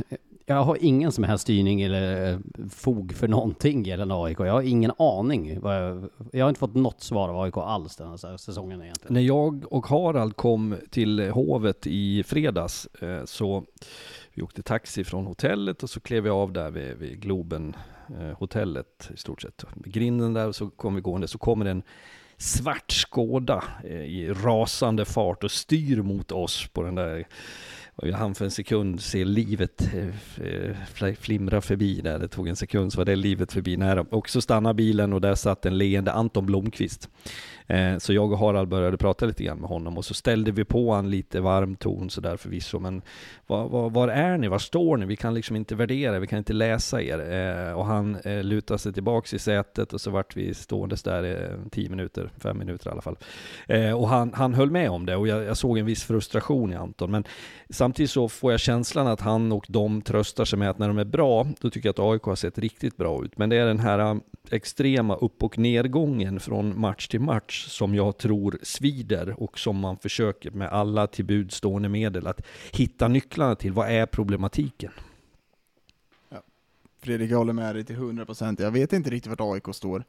Jag har ingen som helst styrning eller eh, fog för någonting gällande AIK. Jag har ingen aning. vad Jag, jag har inte fått något svar av AIK alls den här säsongen egentligen. När jag och Harald kom till Hovet i fredags eh, så vi åkte taxi från hotellet och så klev vi av där vid, vid Globen eh, hotellet i stort sett. Vid grinden där och så kom vi gående så kommer en svart Skåda i rasande fart och styr mot oss på den där och jag hann för en sekund se livet eh, eh, flimra förbi där. Det tog en sekund så var det livet förbi nära. Och så stannade bilen och där satt en leende Anton Blomqvist. Eh, Så jag och Harald började prata lite grann med honom och så ställde vi på han lite varm ton sådär förvisso. Men var, var, var är ni? Var står ni? Vi kan liksom inte värdera, vi kan inte läsa er. Eh, Och han eh, lutade sig tillbaks i sätet och så vart vi ståendes där eh, tio minuter, fem minuter i alla fall. Eh, och han, han höll med om det och jag, jag såg en viss frustration i Anton. Men samtidigt så får jag känslan att han och de tröstar sig med att när de är bra, då tycker jag att AIK har sett riktigt bra ut. Men det är den här extrema upp och nedgången från match till match som jag tror svider och som man försöker med alla till buds stående medel att hitta nycklarna till. Vad är problematiken? Fredrik, jag håller med dig till 100%. Jag vet inte riktigt vart AIK står.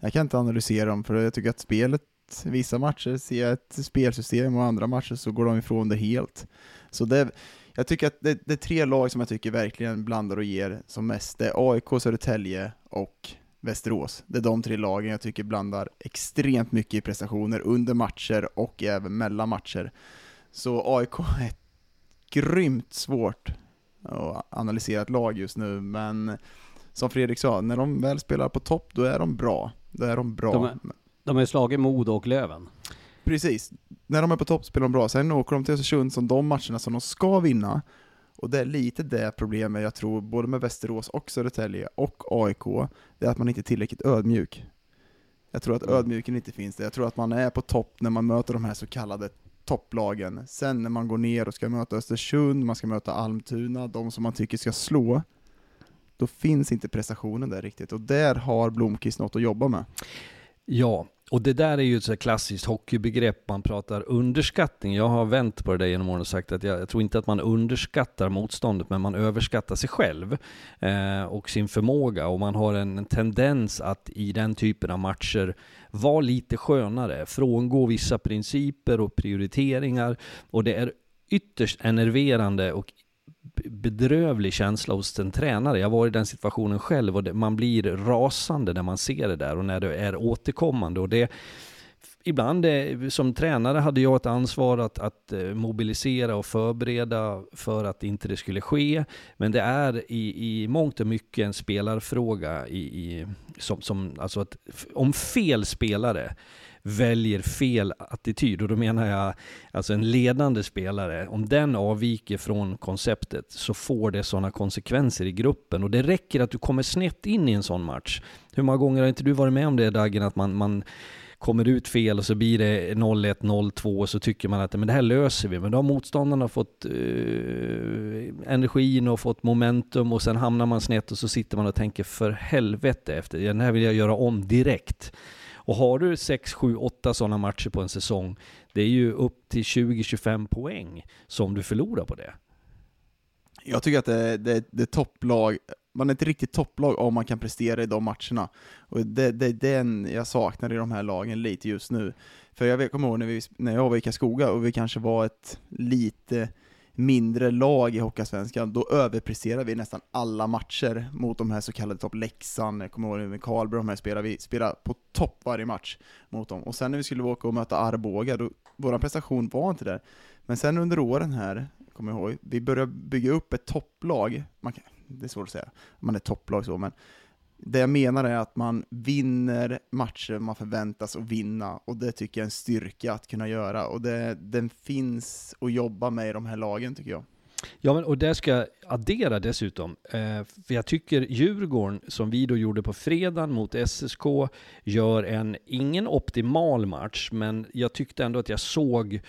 Jag kan inte analysera dem, för jag tycker att spelet, vissa matcher ser jag ett spelsystem och andra matcher så går de ifrån det helt. Så det, jag tycker att det, det är tre lag som jag tycker verkligen blandar och ger som mest. Det är AIK, Södertälje och Västerås. Det är de tre lagen jag tycker blandar extremt mycket i prestationer under matcher och även mellan matcher. Så AIK är grymt svårt att analysera ett lag just nu, men som Fredrik sa, när de väl spelar på topp, då är de bra. Då är de bra. De är- De har ju slagit Modo och Löven. Precis. När de är på topp spelar de bra. Sen åker de till Östersund som de matcherna som de ska vinna. Och det är lite det problemet jag tror, både med Västerås och Södertälje och AIK, det är att man inte är tillräckligt ödmjuk. Jag tror att Mm. ödmjuken inte finns där. Jag tror att man är på topp när man möter de här så kallade topplagen. Sen när man går ner och ska möta Östersund, man ska möta Almtuna, de som man tycker ska slå, då finns inte prestationen där riktigt. Och där har Blomqvist något att jobba med. Ja, och det där är ju ett så här klassiskt hockeybegrepp, man pratar underskattning. Jag har vänt på det där genom åren och sagt att jag, jag tror inte att man underskattar motståndet, men man överskattar sig själv eh, och sin förmåga. Och man har en, en tendens att i den typen av matcher vara lite skönare, frångå vissa principer och prioriteringar. Och det är ytterst enerverande och bedrövlig känsla hos en tränare. Jag var i den situationen själv och det, man blir rasande när man ser det där och när det är återkommande. Och det, ibland eh, som tränare hade jag ett ansvar att, att eh, mobilisera och förbereda för att inte det skulle ske. Men det är i, i mångt och mycket en spelarfråga i, i, som, som, alltså att om fel spelare väljer fel attityd. Och då menar jag alltså en ledande spelare, om den avviker från konceptet så får det sådana konsekvenser i gruppen. Och det räcker att du kommer snett in i en sån match. Hur många gånger har inte du varit med om det Dagen, att man, man kommer ut fel och så blir det 0-1, 0-2 och så tycker man att men det här löser vi. Men då har motståndarna fått eh, energin och fått momentum och sen hamnar man snett och så sitter man och tänker för helvete efter, den här vill jag göra om direkt. Och har du 6, 7, 8 sådana matcher på en säsong, det är ju upp till 20-25 poäng som du förlorar på det. Jag tycker att det, det, det är topplag, man är ett riktigt topplag om man kan prestera i de matcherna. Och det, det är den jag saknar i de här lagen lite just nu. För jag kommer ihåg när, vi, när jag var i Karlskoga och vi kanske var ett lite mindre lag i Hockeyallsvenskan, då överpresterar vi nästan alla matcher mot de här så kallade topp Leksand, jag kommer ihåg med Karlberg, de här spelar vi spelar på topp varje match mot dem. Och sen när vi skulle åka och möta Arboga, då, vår prestation var inte där. Men sen under åren här, kommer jag ihåg, vi började bygga upp ett topplag, man kan, det är svårt att säga, man är topplag så, men det jag menar är att man vinner matcher man förväntas att vinna, och det tycker jag är en styrka att kunna göra, och det, den finns att jobba med i de här lagen tycker jag. Ja, men, och där ska jag addera dessutom, eh, för jag tycker Djurgården, som vi då gjorde på fredagen mot SSK, gör en, ingen optimal match, men jag tyckte ändå att jag såg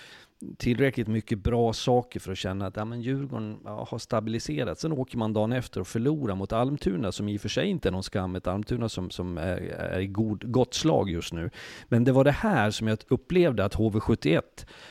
tillräckligt mycket bra saker för att känna att ja, men Djurgården ja, har stabiliserat. Sen åker man dagen efter och förlorar mot Almtuna, som i och för sig inte är någon skam, ett Almtuna som, som är, är i god, gott slag just nu. Men det var det här som jag upplevde att HV71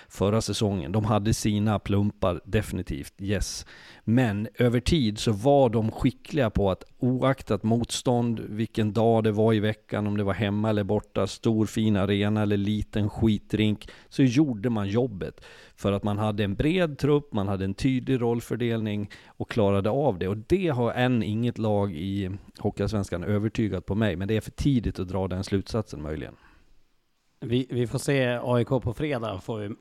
förra säsongen, de hade sina plumpar definitivt, yes. Men över tid så var de skickliga på att oaktat motstånd, vilken dag det var i veckan, om det var hemma eller borta, stor fin arena eller liten skitrink, så gjorde man jobbet. För att man hade en bred trupp, man hade en tydlig rollfördelning och klarade av det. Och det har än inget lag i Hockeyallsvenskan övertygat på mig, men det är för tidigt att dra den slutsatsen möjligen. Vi, vi får se AIK på fredag, får vi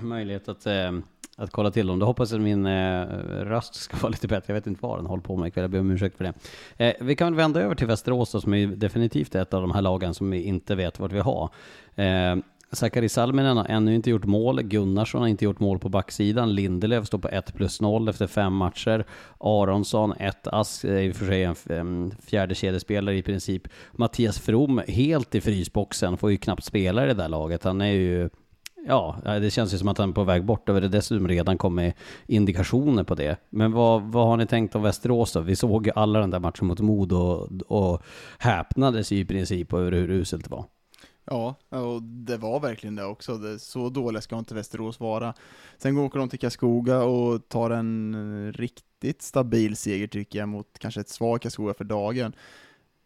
möjlighet att, eh, att kolla till dem. Då hoppas jag att min eh, röst ska vara lite bättre. Jag vet inte vad den håller på med ikväll, jag ber om ursäkt för det. Eh, vi kan vända över till Västerås då, som är definitivt ett av de här lagen som vi inte vet vart vi har. Eh, Sakari Salminen har ännu inte gjort mål. Gunnarsson har inte gjort mål på backsidan. Lindelöf står på 1 plus 0 efter fem matcher. Aronsson, 1 ass, är i och för sig en en fjärde kedjespelare i princip. Mattias From, helt i frysboxen, får ju knappt spela i det där laget. Han är ju Ja, det känns ju som att han är på väg bort och det dessutom redan kommit indikationer på det. Men vad, vad har ni tänkt om Västerås då? Vi såg ju alla den där matchen mot Modo och, och häpnades i princip över hur uselt det var. Ja, och det var verkligen det också. Det, så dåliga ska inte Västerås vara. Sen åker de till Karlskoga och tar en riktigt stabil seger tycker jag, mot kanske ett svagt Karlskoga för dagen.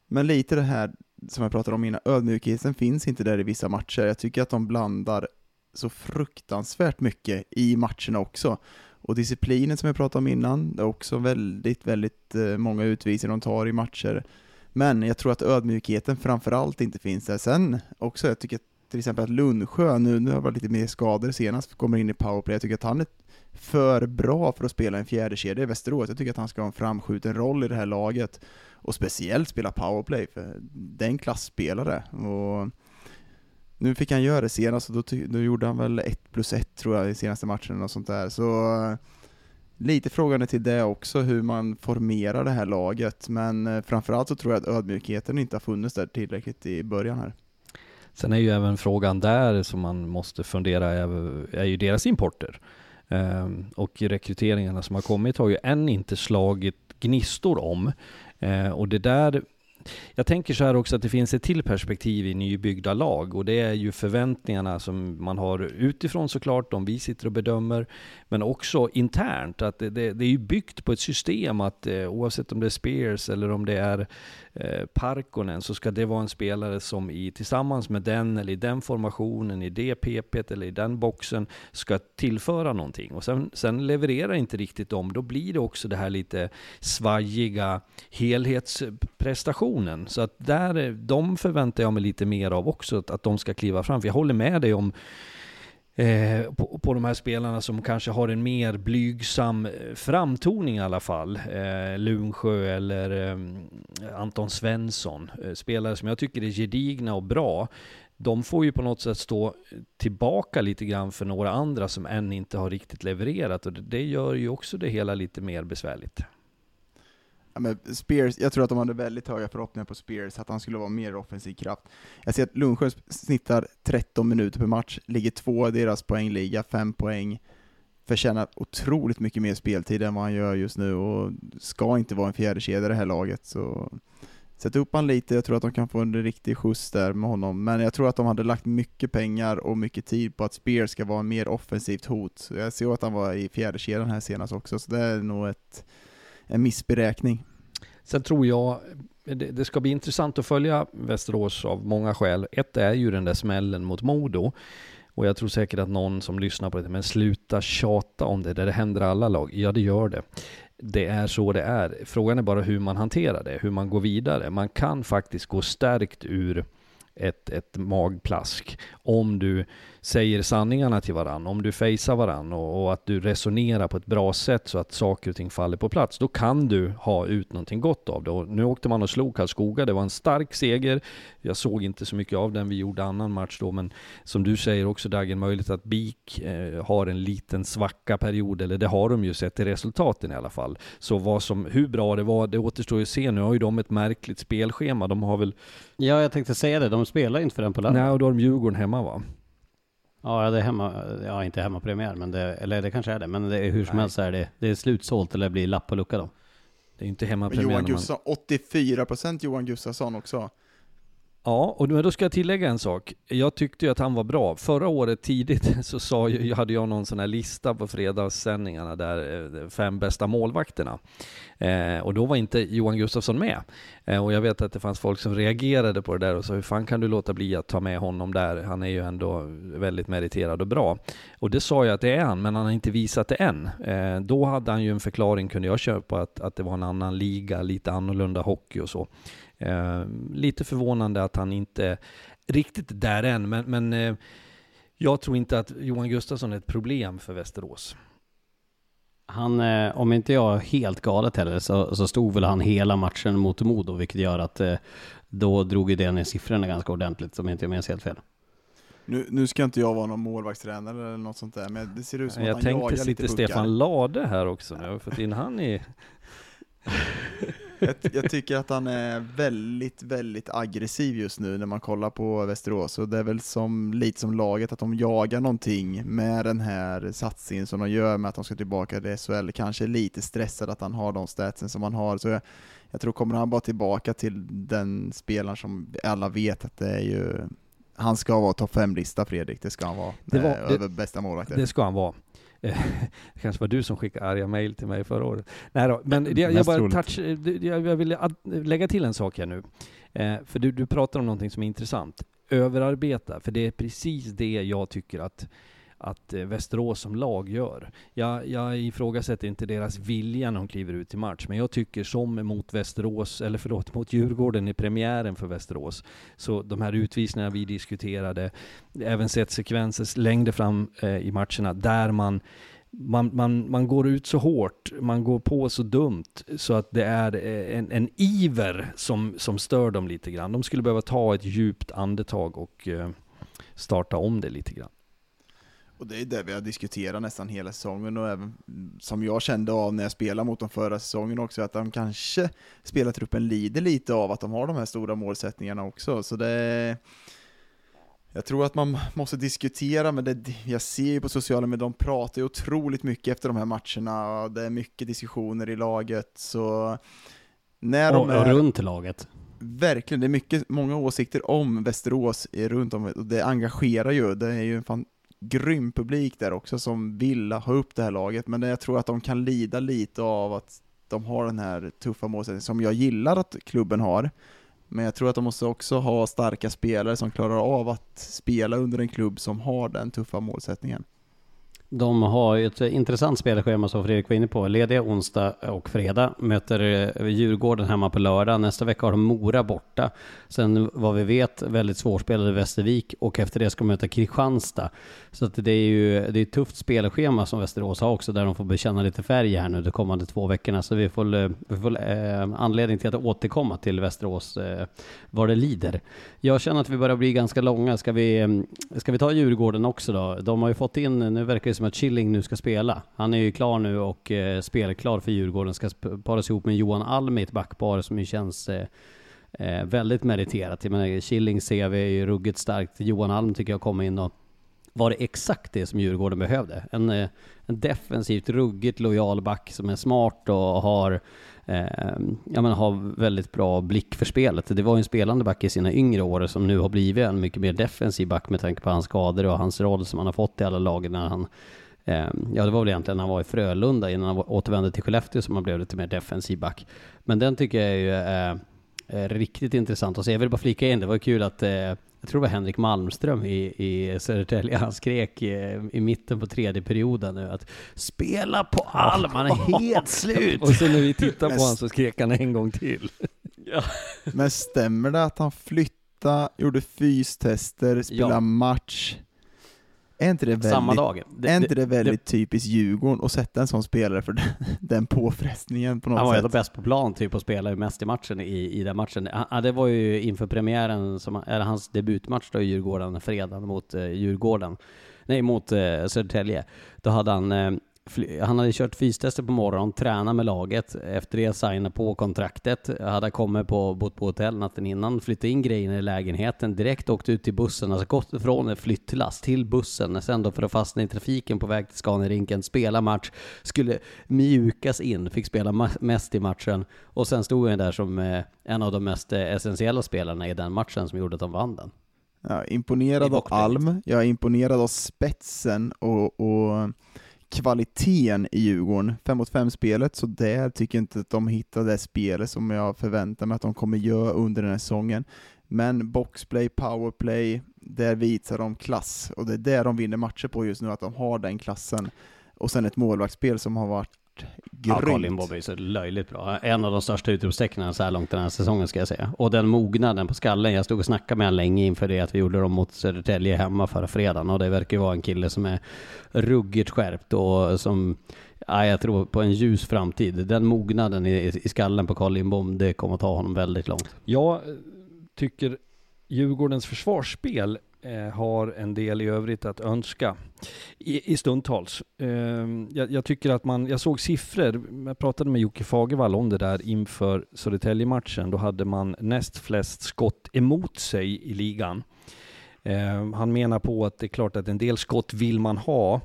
Men lite det här som jag pratade om innan, ödmjukheten finns inte där i vissa matcher. Jag tycker att de blandar så fruktansvärt mycket i matcherna också. Och disciplinen som jag pratade om innan, det är också väldigt, väldigt eh, många utvisningar de tar i matcher. Men jag tror att ödmjukheten framförallt inte finns där. Sen också, jag tycker till exempel att Lundsjö, nu, nu har varit lite mer skador senast, kommer in i powerplay. Jag tycker att han är för bra för att spela en fjärde kedja i Västerås. Jag tycker att han ska ha en framskjuten roll i det här laget. Och speciellt spela powerplay, för det är en klassspelare. Och nu fick han göra det senast, och då, då gjorde han väl 1 plus 1 tror jag i senaste matchen och sånt där. Så eh, lite frågande till det också, hur man formerar det här laget. Men eh, framförallt så tror jag att ödmjukheten inte har funnits där tillräckligt i början här. Sen är ju även frågan där som man måste fundera över, är ju deras importer. Ehm, och rekryteringarna som har kommit har ju än inte slagit gnistor om. Ehm, och det där jag tänker så här också att det finns ett till perspektiv i nybyggda lag och det är ju förväntningarna som man har utifrån såklart, de vi sitter och bedömer, men också internt. Att det, det, det är ju byggt på ett system att eh, oavsett om det är Spears eller om det är eh, Parkonen så ska det vara en spelare som i, tillsammans med den eller i den formationen, i det PP eller i den boxen ska tillföra någonting. Och sen, sen levererar inte riktigt de, då blir det också det här lite svajiga helhetsprestationen. Så att där, de förväntar jag mig lite mer av också, att, att de ska kliva fram. För jag håller med dig om Eh, på, på de här spelarna som kanske har en mer blygsam eh, framtoning i alla fall. Eh, Lunsjö eller eh, Anton Svensson. Eh, spelare som jag tycker är gedigna och bra. De får ju på något sätt stå tillbaka lite grann för några andra som än inte har riktigt levererat och det, det gör ju också det hela lite mer besvärligt. Men Spears, jag tror att de hade väldigt höga förhoppningar på Spears, att han skulle vara mer offensiv kraft. Jag ser att Lundsjö snittar 13 minuter per match, ligger två i deras poängliga, fem poäng, förtjänar otroligt mycket mer speltid än vad han gör just nu och ska inte vara en fjärde kedja i det här laget. Så sätt upp han lite, jag tror att de kan få en riktig skjuts där med honom, men jag tror att de hade lagt mycket pengar och mycket tid på att Spears ska vara en mer offensivt hot. Jag ser att han var i fjärde kedjan här senast också, så det är nog ett en missberäkning. Sen tror jag det, det ska bli intressant att följa Västerås av många skäl. Ett är ju den där smällen mot Modo. Och jag tror säkert att någon som lyssnar på det, men sluta tjata om det, där det händer alla lag. Ja, det gör det. Det är så det är. Frågan är bara hur man hanterar det, hur man går vidare. Man kan faktiskt gå stärkt ur ett, ett magplask. Om du säger sanningarna till varann, om du fejsar varann och, och, att du resonerar på ett bra sätt så att saker och ting faller på plats, då kan du ha ut någonting gott av det. Och nu åkte man och slog Karlskoga, det var en stark seger. Jag såg inte så mycket av den, vi gjorde annan match då, men som du säger också Dagen, möjligt att BIK eh, har en liten svacka period, eller det har de ju sett i resultaten i alla fall. Så vad som, hur bra det var, det återstår ju att se. Nu har ju de ett märkligt spelschema, de har väl... Ja, jag tänkte säga det, de spelar inte för den på lördag. Nej, och då har de Djurgården hemma va? Ja, det är hemma, ja inte hemmapremiär, men det, eller det kanske är det, men det är, hur som Nej. helst är det, det är slutsålt eller blir lapp på lucka då. Det är inte Men hemmapremiär Johan man... Gustafsson, 84% Johan Gustafsson också. Ja, och då ska jag tillägga en sak. Jag tyckte ju att han var bra. Förra året tidigt så sa jag, hade jag någon sån här lista på fredagssändningarna där, eh, fem bästa målvakterna. Eh, och då var inte Johan Gustafsson med. Eh, och jag vet att det fanns folk som reagerade på det där och sa hur fan kan du låta bli att ta med honom där? Han är ju ändå väldigt meriterad och bra. Och det sa jag att det är han, men han har inte visat det än. Eh, då hade han ju en förklaring, kunde jag köpa, att, att det var en annan liga, lite annorlunda hockey och så. Eh, lite förvånande att han inte riktigt där än, men, men eh, jag tror inte att Johan Gustafsson är ett problem för Västerås. Han, eh, om inte jag är helt galet heller, så, så stod väl han hela matchen mot Modo, vilket gör att eh, då drog ju det ner siffrorna ganska ordentligt, om inte jag minns helt fel. Nu, nu ska inte jag vara någon målvaktstränare eller något sånt där, men det ser ut som Jag att han jagar tänkte lite lite puckar. Stefan Lade här också nu, jag har fått in han i... jag, jag tycker att han är väldigt, väldigt aggressiv just nu när man kollar på Västerås, och det är väl som, lite som laget, att de jagar någonting med den här satsningen som de gör med att de ska tillbaka till SHL, kanske lite stressad att han har de statsen som han har, så jag, jag tror kommer han bara tillbaka till den spelaren som alla vet att det är ju han ska vara topp 5-lista Fredrik, det ska han vara. Det var- eh, det- över bästa målvakter. Det ska han vara. Eh, Det kanske var du som skickade arga mejl till mig förra året. Nej då, men det, jag, Mest bara touch, eh, jag, jag vill lägga till en sak här nu. Eh, för du, du pratar om någonting som är intressant. Överarbeta, för det är precis det jag tycker att, att eh, Västerås som lag gör. Jag, jag ifrågasätter inte deras vilja när de kliver ut i match, men jag tycker som mot Västerås, eller förlåt, mot Djurgården i premiären för Västerås, så de här utvisningarna vi diskuterade, även sett sekvenser längre fram eh, i matcherna där man man, man, man går ut så hårt, man går på så dumt så att det är eh, en, en iver som, som stör dem lite grann. De skulle behöva ta ett djupt andetag och eh, starta om det lite grann. Och det är det vi har diskuterat nästan hela säsongen och även som jag kände av när jag spelade mot dem förra säsongen också, att de kanske spelartruppen lider lite av att de har de här stora målsättningarna också. Så det Jag tror att man måste diskutera, men det, jag ser ju på sociala medier, de pratar ju otroligt mycket efter de här matcherna, och det är mycket diskussioner i laget, så när Och, de och är, runt laget. verkligen, det är mycket, många åsikter om Västerås runt om, och det engagerar ju, det är ju en fan grym publik där också som vill ha upp det här laget, men jag tror att de kan lida lite av att de har den här tuffa målsättningen som jag gillar att klubben har, men jag tror att de måste också ha starka spelare som klarar av att spela under en klubb som har den tuffa målsättningen. De har ju ett intressant spelschema som Fredrik var inne på. Lediga onsdag och fredag. Möter eh, Djurgården hemma på lördag. Nästa vecka har de Mora borta. Sen vad vi vet väldigt svårspelade Västervik och efter det ska de möta Kristianstad. Så att det är ju det är ett tufft spelschema som Västerås har också där de får bekänna lite färg här nu de kommande två veckorna. Så vi får, vi får eh, anledning till att återkomma till Västerås eh, vad det lider. Jag känner att vi börjar bli ganska långa. Ska vi, mm, ska vi ta Djurgården också då? De har ju fått in, nu verkar det som att Killing nu ska spela. Han är ju klar nu och eh, spelklar för Djurgården. Ska paras ihop med Johan Alm i ett backpar som ju känns eh, eh, väldigt meriterat. Jag menar, Killing CV är ju ruggigt starkt. Johan Alm tycker jag kommer in och var det exakt det som Djurgården behövde. En, eh, en defensivt ruggigt lojal back som är smart och har, eh, ja, men har väldigt bra blick för spelet. Det var ju en spelande back i sina yngre år som nu har blivit en mycket mer defensiv back med tanke på hans skador och hans roll som han har fått i alla lagen när han eh, Ja, det var väl egentligen när han var i Frölunda innan han återvände till Skellefteå som han blev lite mer defensiv back. Men den tycker jag är ju eh, eh riktigt intressant att se. Jag vill bara flika in, det var kul att eh, jag tror det var Henrik Malmström i, i Södertälje, han skrek eh, i mitten på tredje perioden nu att spela på Alm, han är helt slut! Och så när vi tittar på honom så skrek han en gång till. Men stämmer det att han flyttade, gjorde fystester, spelade Ja. match? Är inte det väldigt, Samma dag. Det- är inte det- det väldigt typiskt Djurgården att sätta en sån spelare för den, den påfrestningen på något Han var ju sätt? bäst på plan typ och spelade mest i matchen i, i den matchen. Ja, det var ju inför premiären, som, eller hans debutmatch då i Djurgården, fredagen mot eh, Djurgården. Nej, mot eh, Södertälje. Då hade han, eh, han hade kört fystester på morgonen, tränat med laget. Efter det signat på kontraktet. Hade kommit på, bott på hotell natten innan, flyttat in grejerna i lägenheten, direkt åkt ut till bussen, alltså gått från flyttlass till bussen, sen då för att fastna i trafiken på väg till Scaniarinken, spela match, skulle mjukas in, fick spela mest i matchen och sen stod han där som eh, en av de mest eh, essentiella spelarna i den matchen som gjorde att de vann den. Ja, imponerad av. Alm, jag är imponerad av spetsen och, och kvaliteten i Djurgården. 5 mot 5 spelet, så där tycker jag inte att de hittar det spelet som jag förväntar mig att de kommer göra under den här säsongen. Men boxplay, powerplay, där visar de klass. Och det är där de vinner matcher på just nu, att de har den klassen. Och sen ett målvaktsspel som har varit Ja, Colin grymt. Bobby är så löjligt bra. En av de största utropstecknen så här långt den här säsongen ska jag säga. Och den mognaden på skallen, jag stod och snackade med honom länge inför det att vi gjorde dem mot Södertälje hemma förra fredagen. Och det verkar ju vara en kille som är ruggigt skärpt och som, ja, jag tror på en ljus framtid. Den mognaden i, i skallen på Carl Lindbom, det kommer att ta honom väldigt långt. Jag tycker Djurgårdens försvarsspel eh, har en del i övrigt att önska i, i stundtals. Eh, jag, jag tycker att man, jag såg siffror, jag pratade med Jocke Fagervall om det där inför Södertälje-matchen. Då hade man näst flest skott emot sig i ligan. Eh, han menar på att det är klart att en del skott vill man ha.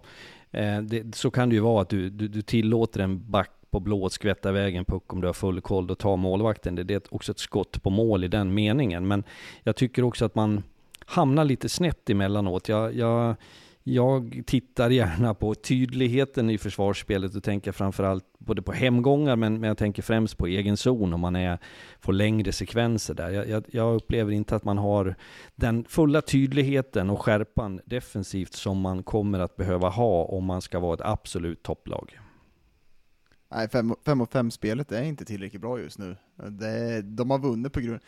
Eh, det, så kan det ju vara att du, du, du tillåter en back på blå att skvätta iväg en puck om du har full koll och tar målvakten. Det, det är också ett skott på mål i den meningen. Men jag tycker också att man hamnar lite snett emellanåt. Jag, jag, jag tittar gärna på tydligheten i försvarsspelet och tänker framförallt både på hemgångar men, men jag tänker främst på egen zon om man är, får längre sekvenser där. Jag, jag, jag upplever inte att man har den fulla tydligheten och skärpan defensivt som man kommer att behöva ha om man ska vara ett absolut topplag. Nej, 5 mot 5 spelet är inte tillräckligt bra just nu. Det, de har vunnit på grund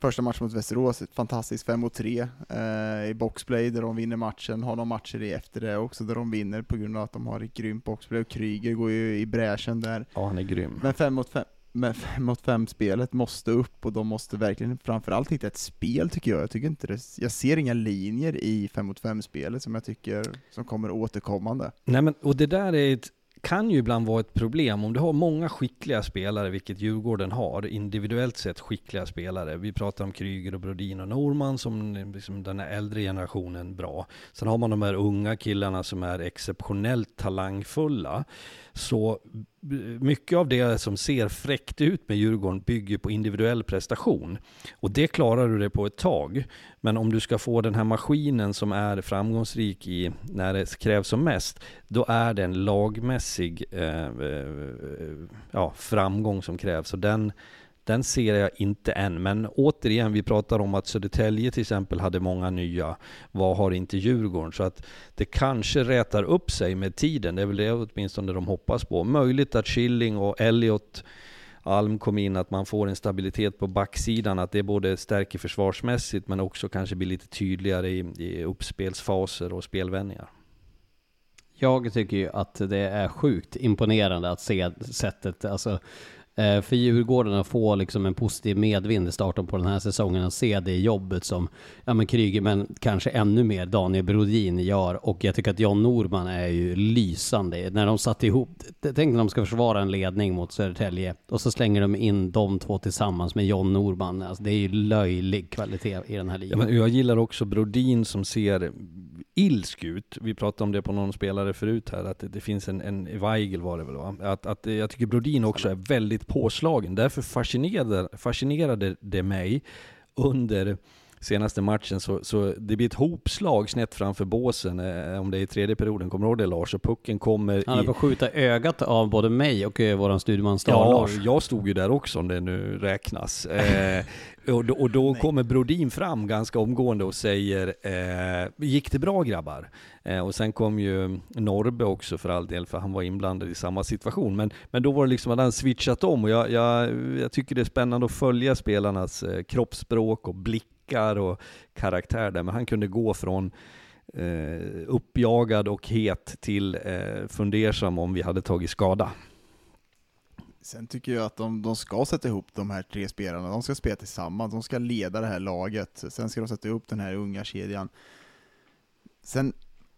Första matchen mot Västerås, ett fantastiskt 5 mot 3 eh, i boxplay där de vinner matchen. Har de matcher i efter det också där de vinner på grund av att de har ett grymt boxplay. Och Kryger går ju i bräschen där. Ja, han är grym. Men 5 mot 5 men 5 mot 5 spelet måste upp och de måste verkligen framförallt hitta ett spel tycker jag. Jag, tycker inte det, jag ser inga linjer i 5 mot 5 spelet som jag tycker som kommer återkommande. Nej men, och det där är ett kan ju ibland vara ett problem om du har många skickliga spelare, vilket Djurgården har, individuellt sett skickliga spelare. Vi pratar om Kryger och Brodin och Norman som liksom den här äldre generationen bra. Sen har man de här unga killarna som är exceptionellt talangfulla. Så mycket av det som ser fräckt ut med Djurgården bygger på individuell prestation. Och det klarar du det på ett tag. Men om du ska få den här maskinen som är framgångsrik i när det krävs som mest, då är det en lagmässig eh, eh ja, framgång som krävs. Och den, den ser jag inte än. Men återigen, vi pratar om att Södertälje till exempel hade många nya. Vad har inte Djurgården? Så att det kanske rätar upp sig med tiden. Det är väl det åtminstone de hoppas på. Möjligt att Schilling och Elliot Alm kom in, att man får en stabilitet på backsidan, att det både stärker försvarsmässigt men också kanske blir lite tydligare i, i uppspelsfaser och spelvändningar. Jag tycker ju att det är sjukt imponerande att se sättet, alltså Eh, för Djurgården att få liksom en positiv medvind i starten på den här säsongen, och se det jobbet som, ja men Kryger, men kanske ännu mer Daniel Brodin gör. Och jag tycker att John Norman är ju lysande. När de satt ihop, tänk när de ska försvara en ledning mot Södertälje, och så slänger de in de två tillsammans med John Norman. Alltså det är ju löjlig kvalitet i den här Ja, ligan. men jag gillar också Brodin som ser ilsk ut. Vi pratade om det på någon spelare förut här, att det, det finns en, en Weigel var det väl va? Att, att jag tycker Brodin också är väldigt påslagen. Därför fascinerade, fascinerade det mig under senaste matchen så, så det blir ett hopslag snett framför båsen, eh, om det är i tredje perioden, kommer du ihåg det Lars? Och pucken kommer Han är i... på att skjuta ögat av både mig och eh, våran studieman Star Ja, Lars. jag stod ju där också om det nu räknas. Eh, och då, och då kommer Brodin fram ganska omgående och säger eh, Gick det bra grabbar? Eh, och sen kom ju Norbe också för all del, för han var inblandad i samma situation. Men, men då var det liksom att han switchat om och jag, jag, jag tycker det är spännande att följa spelarnas eh, kroppsspråk och blickar och karaktär där. Men han kunde gå från eh, uppjagad och het till eh, fundersam om vi hade tagit skada. Sen tycker jag att de, de ska sätta ihop de här tre spelarna, de ska spela tillsammans, de ska leda det här laget, sen ska de sätta ihop den här unga kedjan. Sen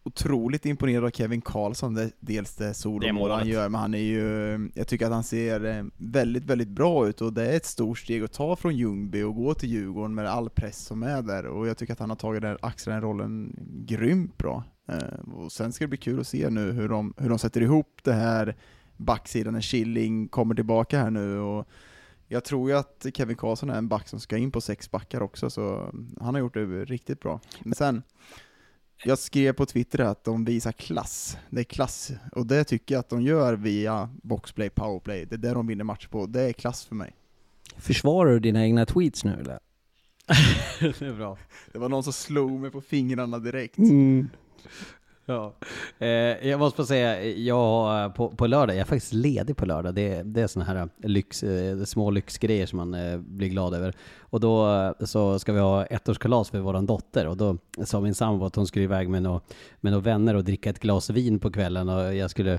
otroligt imponerad av Kevin Karlsson, dels det solomål han gör, men han är ju, jag tycker att han ser eh, väldigt, väldigt bra ut och det är ett stort steg att ta från Ljungby och gå till Djurgården med all press som är där och jag tycker att han har tagit den, axlat den rollen grymt bra. Eh, och sen ska det bli kul att se nu hur de, hur de sätter ihop det här backsidan när Killing kommer tillbaka här nu och jag tror ju att Kevin Karlsson är en back som ska in på sex backar också, så han har gjort det riktigt bra. Men sen, jag skrev på Twitter att de visar klass. Det är klass, och det tycker jag att de gör via boxplay, powerplay. Det är det de vinner matcher på. Det är klass för mig. Försvarar du dina egna tweets nu eller? det är bra. Det var någon som slog mig på fingrarna direkt. Ja. Eh, jag måste bara säga, jag eh, på, på lördag, jag är faktiskt ledig på lördag. Det, det är såna här eh, lyx, eh, små lyxgrejer som man eh, blir glad över. Och då eh, så ska vi ha ettårskalas för våran dotter och då sa min sambo att hon skulle iväg med några med några vänner och dricka ett glas vin på kvällen och jag skulle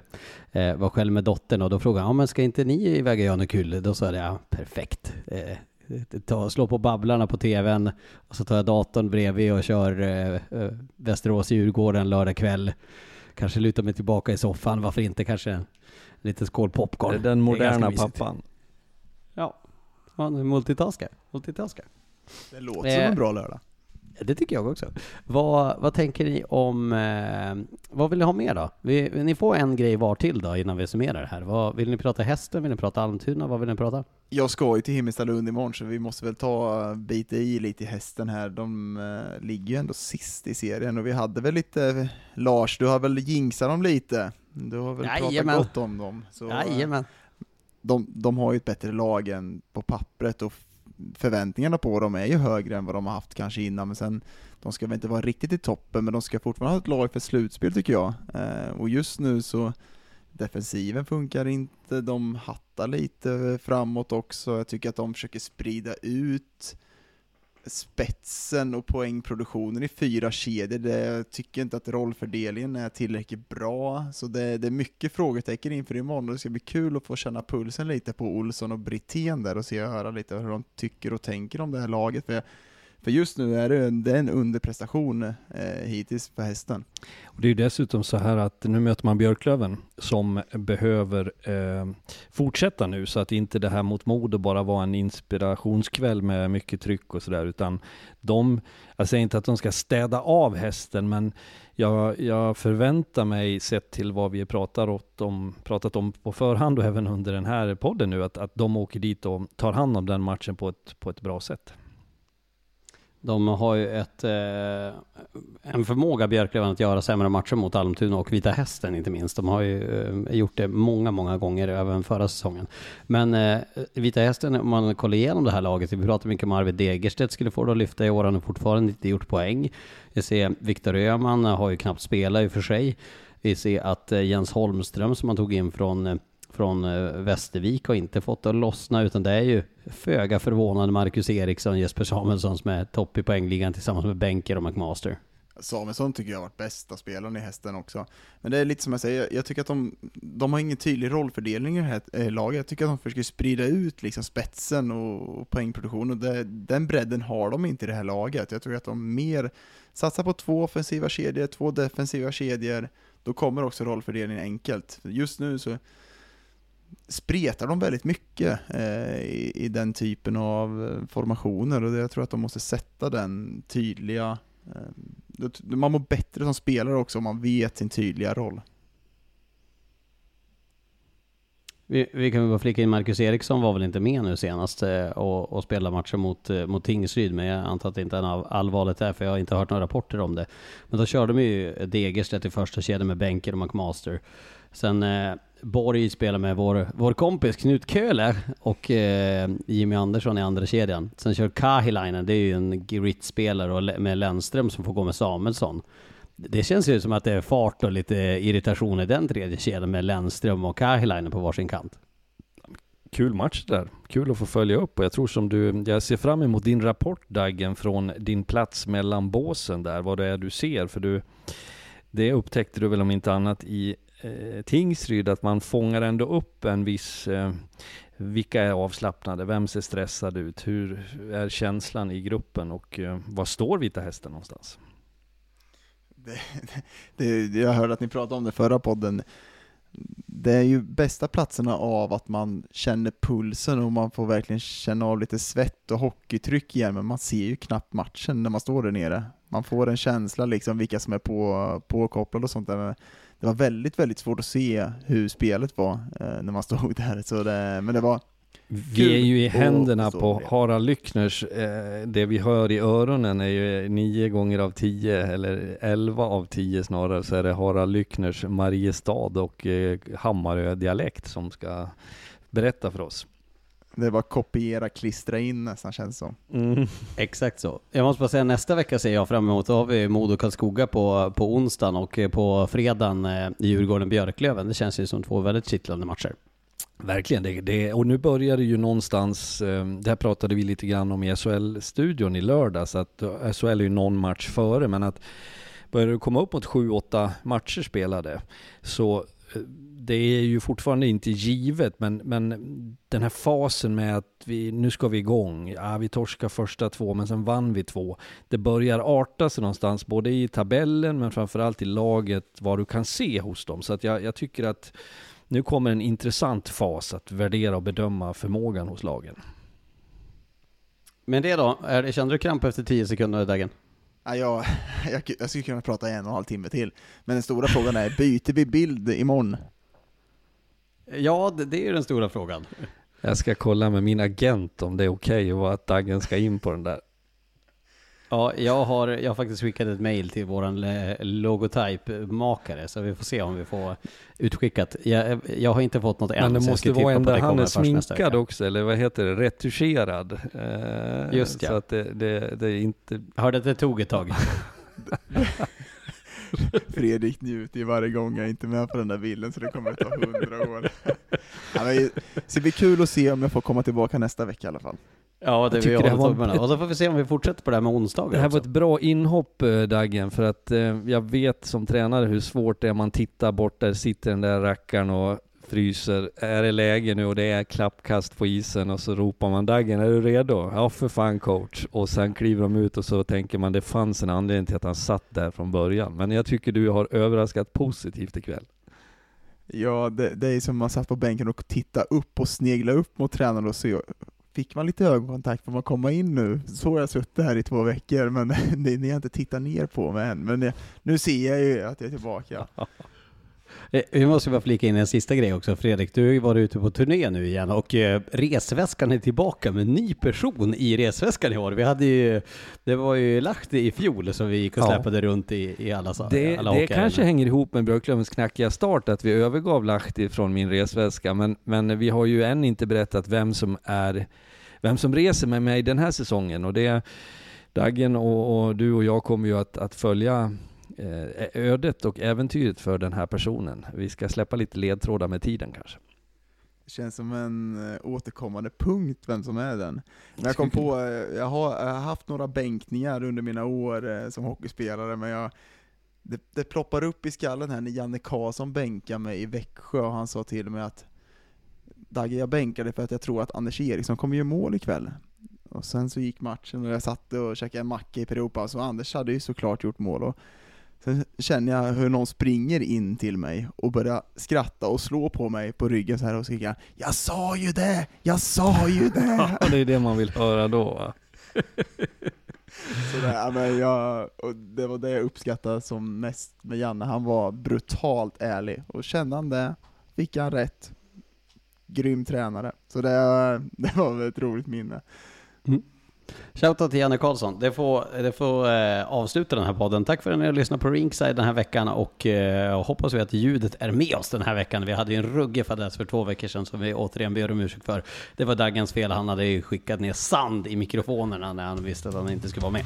eh, vara själv med dottern och då frågade han, ja men ska inte ni iväg och göra något kul? Då sa jag, ja perfekt. Ta, slå på Babblarna på tvn och så tar jag datorn bredvid och kör eh, eh, Västerås-Djurgården lördag kväll. Kanske lutar mig tillbaka i soffan, varför inte kanske en liten skål popcorn. Den Det är ganska moderna mysigt. pappan. Ja, man multitaskar. multitaskar. Det låter Eh, som en bra lördag. Det tycker jag också. Vad, vad tänker ni om, eh, vad vill ni ha mer då? Vi, ni får en grej var till då innan vi summerar det här. Vad, vill ni prata hästen? Vill ni prata Almtuna? Vad vill ni prata? Jag ska ju till Himmelstalund imorgon så vi måste väl ta bita i lite i hästen här. De eh, ligger ju ändå sist i serien och vi hade väl lite, Lars, du har väl jinxat dem lite? Du har väl Jajamän. pratat gott om dem? Så, eh, Jajamän. de, de har ju ett bättre lag än på pappret och förväntningarna på dem är ju högre än vad de har haft kanske innan, men sen de ska väl inte vara riktigt i toppen, men de ska fortfarande ha ett lag för slutspel tycker jag. Eh, och just nu så defensiven funkar inte, de hattar lite framåt också, jag tycker att de försöker sprida ut spetsen och poängproduktionen i fyra kedjor, det, jag tycker inte att rollfördelningen är tillräckligt bra, så det, det är mycket frågetecken inför imorgon och det ska bli kul att få känna pulsen lite på Olsson och Brithén där och se och höra lite hur de tycker och tänker om det här laget, för jag, för just nu är det, det är en underprestation eh, hittills på hästen. Och det är ju dessutom så här att nu möter man Björklöven som behöver eh, fortsätta nu så att inte det här mot Modo bara var en inspirationskväll med mycket tryck och sådär utan de, jag säger inte att de ska städa av hästen men jag, jag förväntar mig sett till vad vi pratar om, pratat om på förhand och även under den här podden nu att, att de åker dit och tar hand om den matchen på ett, på ett bra sätt. De har ju ett, eh, en förmåga, Björklöven, att göra sämre matcher mot Almtuna och Vita Hästen inte minst. De har ju eh, gjort det många, många gånger, även förra säsongen. Men eh, Vita Hästen, om man kollar igenom det här laget, vi pratade mycket om Arvid Degerstedt skulle få det att lyfta i år, han har fortfarande inte gjort poäng. Jag ser Viktor Öhman har ju knappt spelat i och för sig. Vi ser att eh, Jens Holmström som man tog in från eh, från eh, Västervik har inte fått det att lossna utan det är ju föga förvånande Marcus Eriksson, Jesper Samuelsson som är topp i poängligan tillsammans med Benker och McMaster. Samuelsson tycker jag har varit bästa spelaren i hästen också. Men det är lite som jag säger, jag tycker att de, de har ingen tydlig rollfördelning i det här eh, laget. Jag tycker att de försöker sprida ut liksom spetsen och, och det, den bredden har de inte i det här laget. Jag tror att de mer satsar på två offensiva kedjor, två defensiva kedjor, då kommer också rollfördelningen enkelt. Just nu så spretar de väldigt mycket eh, i, i den typen av eh, formationer och det, jag tror att de måste sätta den tydliga eh, man mår bättre som spelare också om man vet sin tydliga roll. Vi, vi kan väl bara flika in, Marcus Eriksson var väl inte med nu senast eh, och, och spelade matcher mot, eh, mot Tingsryd, men jag antar att det inte är allvarligt där, för jag har inte hört några rapporter om det. Men då körde de ju Degerstedt i första kedjan med Benker och McMaster. Sen eh, Borg spelar med vår, vår kompis Knut Köhler och eh, Jimmy Andersson i andra kedjan. Sen kör Kahilainen, det är ju en grit-spelare med Lennström som får gå med Samuelsson. Det känns ju som att det är fart och lite irritation i den tredje kedjan med Lennström och Kahilainen på varsin kant. Kul match det där. Kul att få följa upp och jag tror som du, jag ser fram emot din rapport Daggen från din plats mellan båsen där, vad det är du ser. För du, det upptäckte du väl om inte annat i eh, Tingsryd, att man fångar ändå upp en viss, eh, vilka är avslappnade, vem ser stressad ut, hur är känslan i gruppen och eh, var står Vita Hästen någonstans? Det, det, jag hörde att ni pratade om det förra podden. Det är ju bästa platserna av att man känner pulsen och man får verkligen känna av lite svett och hockeytryck igen, men man ser ju knappt matchen när man står där nere. Man får en känsla liksom vilka som är på, påkopplade och sånt där. Det var väldigt, väldigt svårt att se hur spelet var eh, när man stod där, så det, men det var Vi är ju i händerna på. Harald Lyckners. Eh, det vi hör i öronen är ju nio gånger av tio, eller elva av tio snarare, så är det Harald Lyckners Mariestad och eh, Hammarö-dialekt som ska berätta för oss. Det var kopiera, klistra in nästan känns det som. Exakt så. Jag måste bara säga nästa vecka ser jag fram emot. Då har vi Modo Karlskoga på, på onsdagen och eh, på fredagen eh, Djurgården-Björklöven. Det känns ju som två väldigt kittlande matcher. Verkligen, det, det, och nu börjar det ju någonstans, eh, det här pratade vi lite grann om i SHL-studion i lördags, att eh, SHL är ju någon match före, men att börjar du komma upp mot sju, åtta matcher spelade, så eh, det är ju fortfarande inte givet, men, men den här fasen med att vi, nu ska vi igång, ja, vi torskar första två, men sen vann vi två. Det börjar arta sig någonstans, både i tabellen, men framförallt i laget, vad du kan se hos dem. Så att jag, jag tycker att nu kommer en intressant fas att värdera och bedöma förmågan hos lagen. Men det då, är det, kände du kramp efter 10 sekunder Dagen? Ja, jag, jag, jag skulle kunna prata en och en halv timme till, men den stora frågan är, byter vi bild imorgon? Ja, det, det är den stora frågan. Jag ska kolla med min agent om det är okej och att Daggen ska in på den där. Ja, jag har, jag har faktiskt skickat ett mail till våran eh, logotypmakare, så vi får se om vi får utskickat. Jag, jag har inte fått något än, Men det måste vara en där han är sminkad också, eller vad heter det, retuscherad. Eh, Just ja. Så att det, det, det är inte... Hörde att det tog ett tag. Fredrik njuter ju varje gång jag är inte med på den där bilden, så det kommer att ta hundra år. Ja, men, så det blir kul att se om jag får komma tillbaka nästa vecka i alla fall. Ja, det Jag vi håller var tummarna. ett- Och så får vi se om vi fortsätter på det här med onsdagar Det här var också. ett bra inhopp eh, Daggen, för att eh, jag vet som tränare hur svårt det är man tittar bort, där sitter den där rackaren och fryser. Är det läge nu och det är klappkast på isen och så ropar man Daggen, är du redo? Ja för fan coach. Och sen kliver de ut och så tänker man det fanns en anledning till att han satt där från början. Men jag tycker du har överraskat positivt ikväll. Ja, det, det är som man satt på bänken och tittade upp och snegla upp mot tränaren och så fick man lite ögonkontakt, får man komma in nu? Så har jag suttit här i två veckor, men ni, ni har inte tittat ner på mig än. Men nu ser jag ju att jag är tillbaka. Eh, Vi måste bara flika in en sista grej också. Fredrik, du har ju varit ute på turné nu igen och eh, resväskan är tillbaka med en ny person i resväskan i år. Vi hade ju, det var ju Lahti i fjol som vi gick och Ja. släpade runt i, i alla, Det, alla det kanske hänger ihop med Björklövens knackiga start, att vi övergav Lahti från min resväska, men, men vi har ju än inte berättat vem som är vem som reser med mig den här säsongen och det Daggen och, och du och jag kommer ju att, att följa ödet och äventyret för den här personen. Vi ska släppa lite ledtrådar med tiden kanske. Det känns som en eh, återkommande punkt, vem som är den. Men jag kom på, eh, jag har, haft några bänkningar under mina år eh, som hockeyspelare, men jag, det, det ploppar upp i skallen här när Janne Karlsson bänkade mig i Växjö, och han sa till mig att Dagge, jag bänkade för att jag tror att Anders Eriksson kommer göra mål ikväll. Och sen så gick matchen och jag satt och käkade en macka i periodpaus, och Anders hade ju såklart gjort mål. Och Sen känner jag hur någon springer in till mig och börjar skratta och slå på mig på ryggen så här och skrika Jag sa ju det! Jag sa ju det! det är det man vill höra då va? så där, men jag, och det var det jag uppskattade som mest med Janne, han var brutalt ärlig. Och kände han det, fick han rätt. Grym tränare. Så det, det var väl ett roligt minne. Shoutout till Janne Karlsson. Det får, det får eh, avsluta den här podden. Tack för att ni har lyssnat på Ringside den här veckan och eh, hoppas vi att ljudet är med oss den här veckan. Vi hade ju en ruggig fadäs för två veckor sedan som vi återigen ber om ursäkt för. Det var Daggens fel. Han hade ju skickat ner sand i mikrofonerna när han visste att han inte skulle vara med.